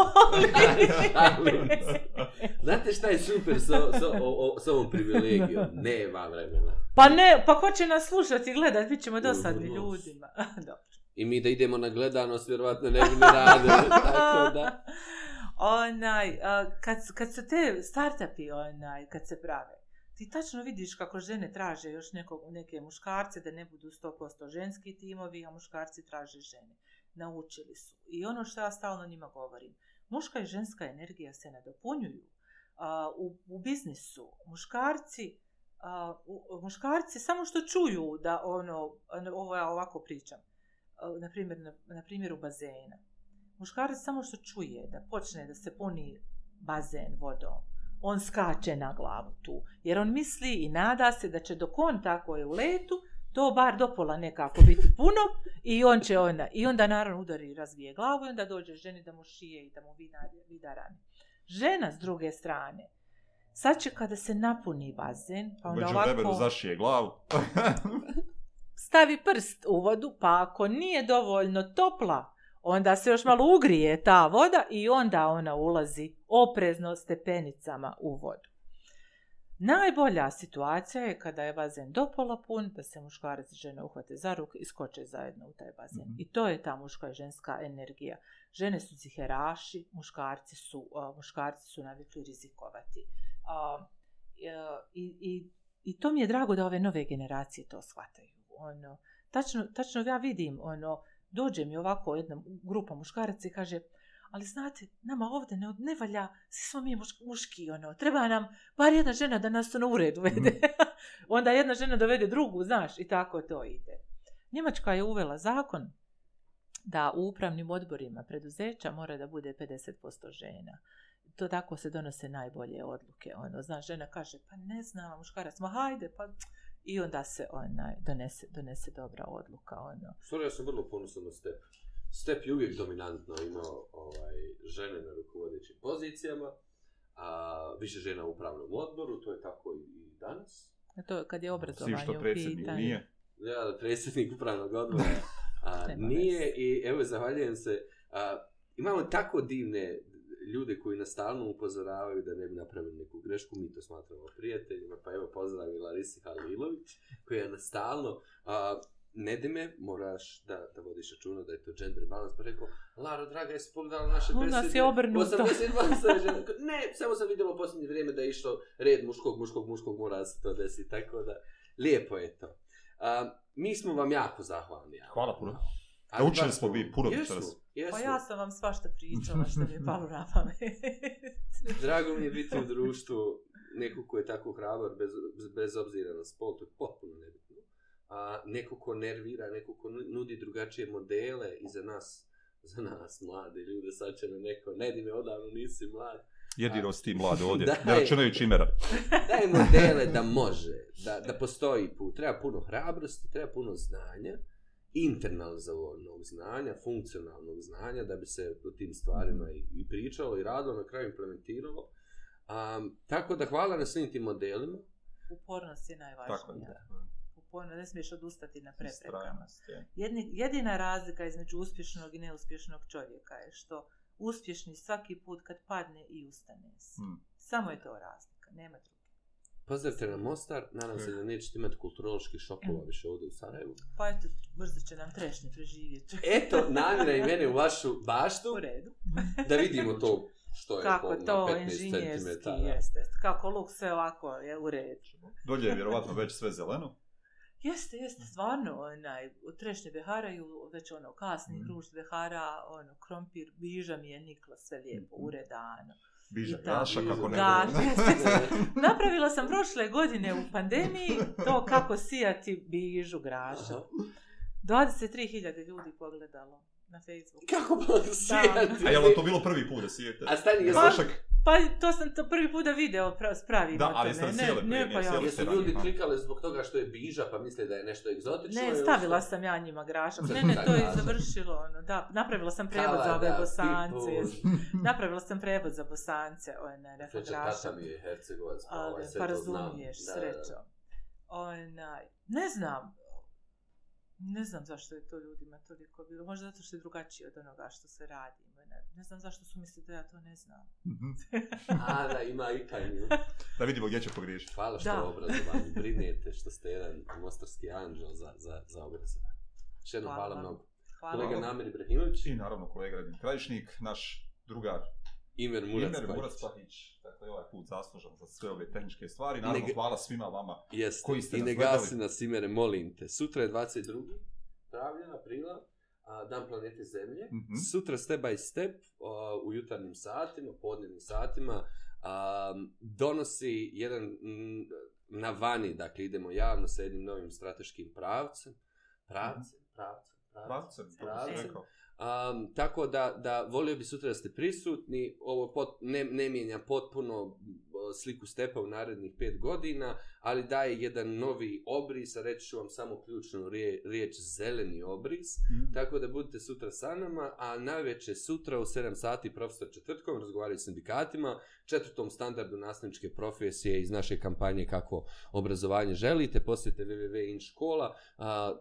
Znate šta je super sa, sa, o, sa ovom privilegijom? Nema vremena. Pa ne, pa ko će nas slušati i gledati? Mi ćemo dosadni ljudima. Dobro. I mi da idemo na gledanost, vjerovatno ne bi mi radili. Tako da. Onaj, kad, kad su te startupi, onaj, kad se prave, ti tačno vidiš kako žene traže još nekog, neke muškarce da ne budu 100% ženski timovi, a muškarci traže žene. Naučili su. I ono što ja stalno njima govorim, muška i ženska energija se nadopunjuju. Uh, u, u biznisu muškarci uh, u, muškarci samo što čuju da ono, ono ovo ja ovako pričam uh, na primjer na, na primjeru bazena muškarac samo što čuje da počne da se puni bazen vodom on skače na glavu tu. Jer on misli i nada se da će dok on tako je u letu, to bar do pola nekako biti puno i on će onda, i onda naravno udari i razvije glavu i onda dođe ženi da mu šije i da mu vida rani. Žena s druge strane, sad će kada se napuni bazen, pa onda Među ovako... zašije glavu. stavi prst u vodu, pa ako nije dovoljno topla, onda se još malo ugrije ta voda i onda ona ulazi oprezno stepenicama u vodu. Najbolja situacija je kada je bazen do pola pun, da se muškarac i žena uhvate za ruk i skoče zajedno u taj bazen. Mm -hmm. I to je ta muška i ženska energija. Žene su ziheraši, muškarci su, uh, muškarci su navikli rizikovati. Uh, i, i, I to mi je drago da ove nove generacije to shvataju. Ono, tačno, tačno ja vidim ono, uh, dođe mi ovako jedna grupa muškaraca i kaže, ali znate, nama ovde ne, ne valja, svi smo mi muš, muški, ono, treba nam bar jedna žena da nas to ono, na ured uvede. Mhm. Onda jedna žena dovede drugu, znaš, i tako to ide. Njemačka je uvela zakon da u upravnim odborima preduzeća mora da bude 50% žena. To tako se donose najbolje odluke. Ono, znaš, žena kaže, pa ne znam, muškarac, ma hajde, pa... Tch i onda se onaj donese donese dobra odluka ono. Stvarno ja sam vrlo ponosan na Step. Step je uvijek dominantno imao ovaj žene na rukovodećim pozicijama. A više žena u upravnom odboru, to je tako i danas. A to kad je obrazovanje što u pitanju. Nije. Ja, predsjednik upravnog odbora. A, nije i evo, zahvaljujem se. A, imamo tako divne, ljude koji nas stalno upozoravaju da ne bi napravili neku grešku, mi to smatramo prijateljima, pa evo pozdrav i Larisi Halilović, koja nas stalno, a, ne dime, moraš da, da vodiš računa da je to gender balance, pa rekao, Laro, draga, jesi pogledala naše besede? Ona se obrnuto. ne, samo sam vidjela u posljednje vrijeme da je išlo red muškog, muškog, muškog, mora se to desi, tako da, lijepo je to. A, mi smo vam jako zahvalni. Hvala puno. Ja. Naučili smo vi puno jesu, večeras. Jesu. Pa ja sam vam svašta pričala što mi je palo na pamet. Drago mi je biti u društvu neko ko je tako hrabar bez, bez obzira na spol, to je potpuno nebitno. A neko ko nervira, neko ko nudi drugačije modele i za nas, za nas mlade ljude, sad će me neko, ne di me odavno nisi mlad. Jedino A, si ti mlad ovdje, ne računajući imera. Daj modele da može, da, da postoji put. Treba puno hrabrosti, treba puno znanja internalizovanog znanja, funkcionalnog znanja, da bi se o tim stvarima i, i pričalo i radilo, na kraju implementiralo. Um, tako da hvala na svim tim modelima. Upornost je najvažnija. Upornost, ne smiješ odustati na preprekama. Jedni, jedina razlika između uspješnog i neuspješnog čovjeka je što uspješni svaki put kad padne i ustane se. Hmm. Samo je to razlika, nema druga. Pozdravite nam Mostar, nadam se da nećete imati kulturoloških šokova više ovdje u Sarajevu. Pa eto, brzo će nam trešnje preživjeti. Eto, namjera i mene u vašu baštu. U redu. Da vidimo to što je kako po, to, na 15 cm. Jeste, kako luk sve ovako je u redu. Dolje je vjerovatno već sve zeleno. Jeste, jeste, stvarno, onaj, trešnje behara i već ono, kasni mm. kruž behara, ono, krompir, biža mi je nikla sve lijepo, mhm. uredano. Mm. Biže gaša, kako ne gaša. Napravila sam prošle godine u pandemiji to kako sijati bižu grašu. 23.000 ljudi pogledalo na Facebooku. Kako pa sijati? A jel to bilo prvi put da sijete? A stani, jesu... Pa, Pa to sam to prvi puta video spravi Da, ali sam ne, sile ne, pa ja. Jesu ljudi ranima. klikali zbog toga što je biža pa misle da je nešto egzotično? Ne, stavila sam ja njima grašak. Ne, ne, to je završilo. Ono, da, napravila sam prevod za ove da, bosance. napravila sam prevod za bosance. O, ne, ne, ne, grašak. je Hercegovac. Pa, ovaj, ali, ovaj, pa razumiješ, srećo. Onaj, ne znam. Ne znam zašto je to ljudima toliko bilo. Možda zato što je drugačije od onoga što se radi ne, ne znam zašto su mislili da ja to ne znam. Mm -hmm. A, da, ima i taj nju. Da vidimo gdje će pogriješiti. Hvala što da. obrazovanje, brinete što ste jedan mostarski anđel za, za, za obrazovanje. Še jedno hvala, hvala mnogo. Hvala. Kolega Namir Ibrahimović. I naravno kolega Radin Krajišnik, naš drugar Imer Murac Pahić. Tako je ovaj put zaslužan za sve ove tehničke stvari. Naravno, ne, hvala svima vama jeste, koji ste nas gledali. I ne gasi nas Imere, molim te. Sutra je 22. travljena, aprila. Dan planete Zemlje. Mm -hmm. Sutra step by step u jutarnjim satima, podnevnim satima donosi jedan na vani, dakle idemo javno sa jednim novim strateškim pravcem, pravcem, mhm. pravcem, pravcem, pravcem. Um, tako da, da volio bi sutra da ste prisutni, ovo pot, ne, ne mijenja potpuno sliku stepa u narednih pet godina, uh, ali daje jedan novi obris, a reći ću vam samo ključnu riječ zeleni obris, mm. tako da budite sutra sa nama, a najveće sutra u 7 sati profesor četvrtkom razgovaraju s sindikatima, četvrtom standardu nastavničke profesije iz naše kampanje kako obrazovanje želite, posjetite www.inškola,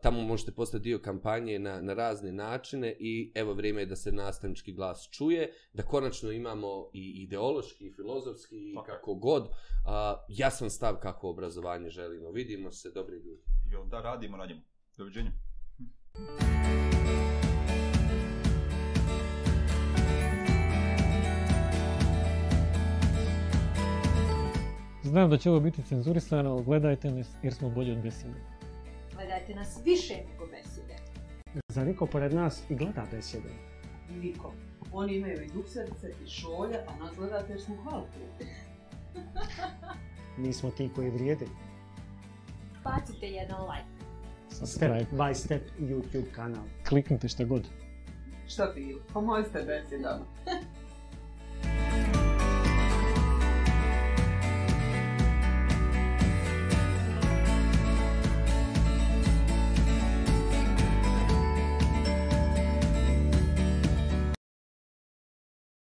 tamo možete postati dio kampanje na, na razne načine i evo vrijeme je da se nastavnički glas čuje, da konačno imamo i ideološki i filozofski i kako god, a, jasan stav kako obrazovanje obrazovanje želimo. Vidimo se, dobri ljudi. I onda radimo, radimo. Doviđenja. Znam da će ovo biti cenzurisano, ali gledajte nas jer smo bolji od besede. Gledajte nas više nego besede. Za niko pored nas i gleda besede? Niko. Oni imaju i duh srce i šolja, a nas gledate jer smo hvala mi smo ti koji vrijede. Bacite jedan like. Subscribe. Step by step YouTube kanal. Kliknite šta god. Što ti, pomozite deci doma.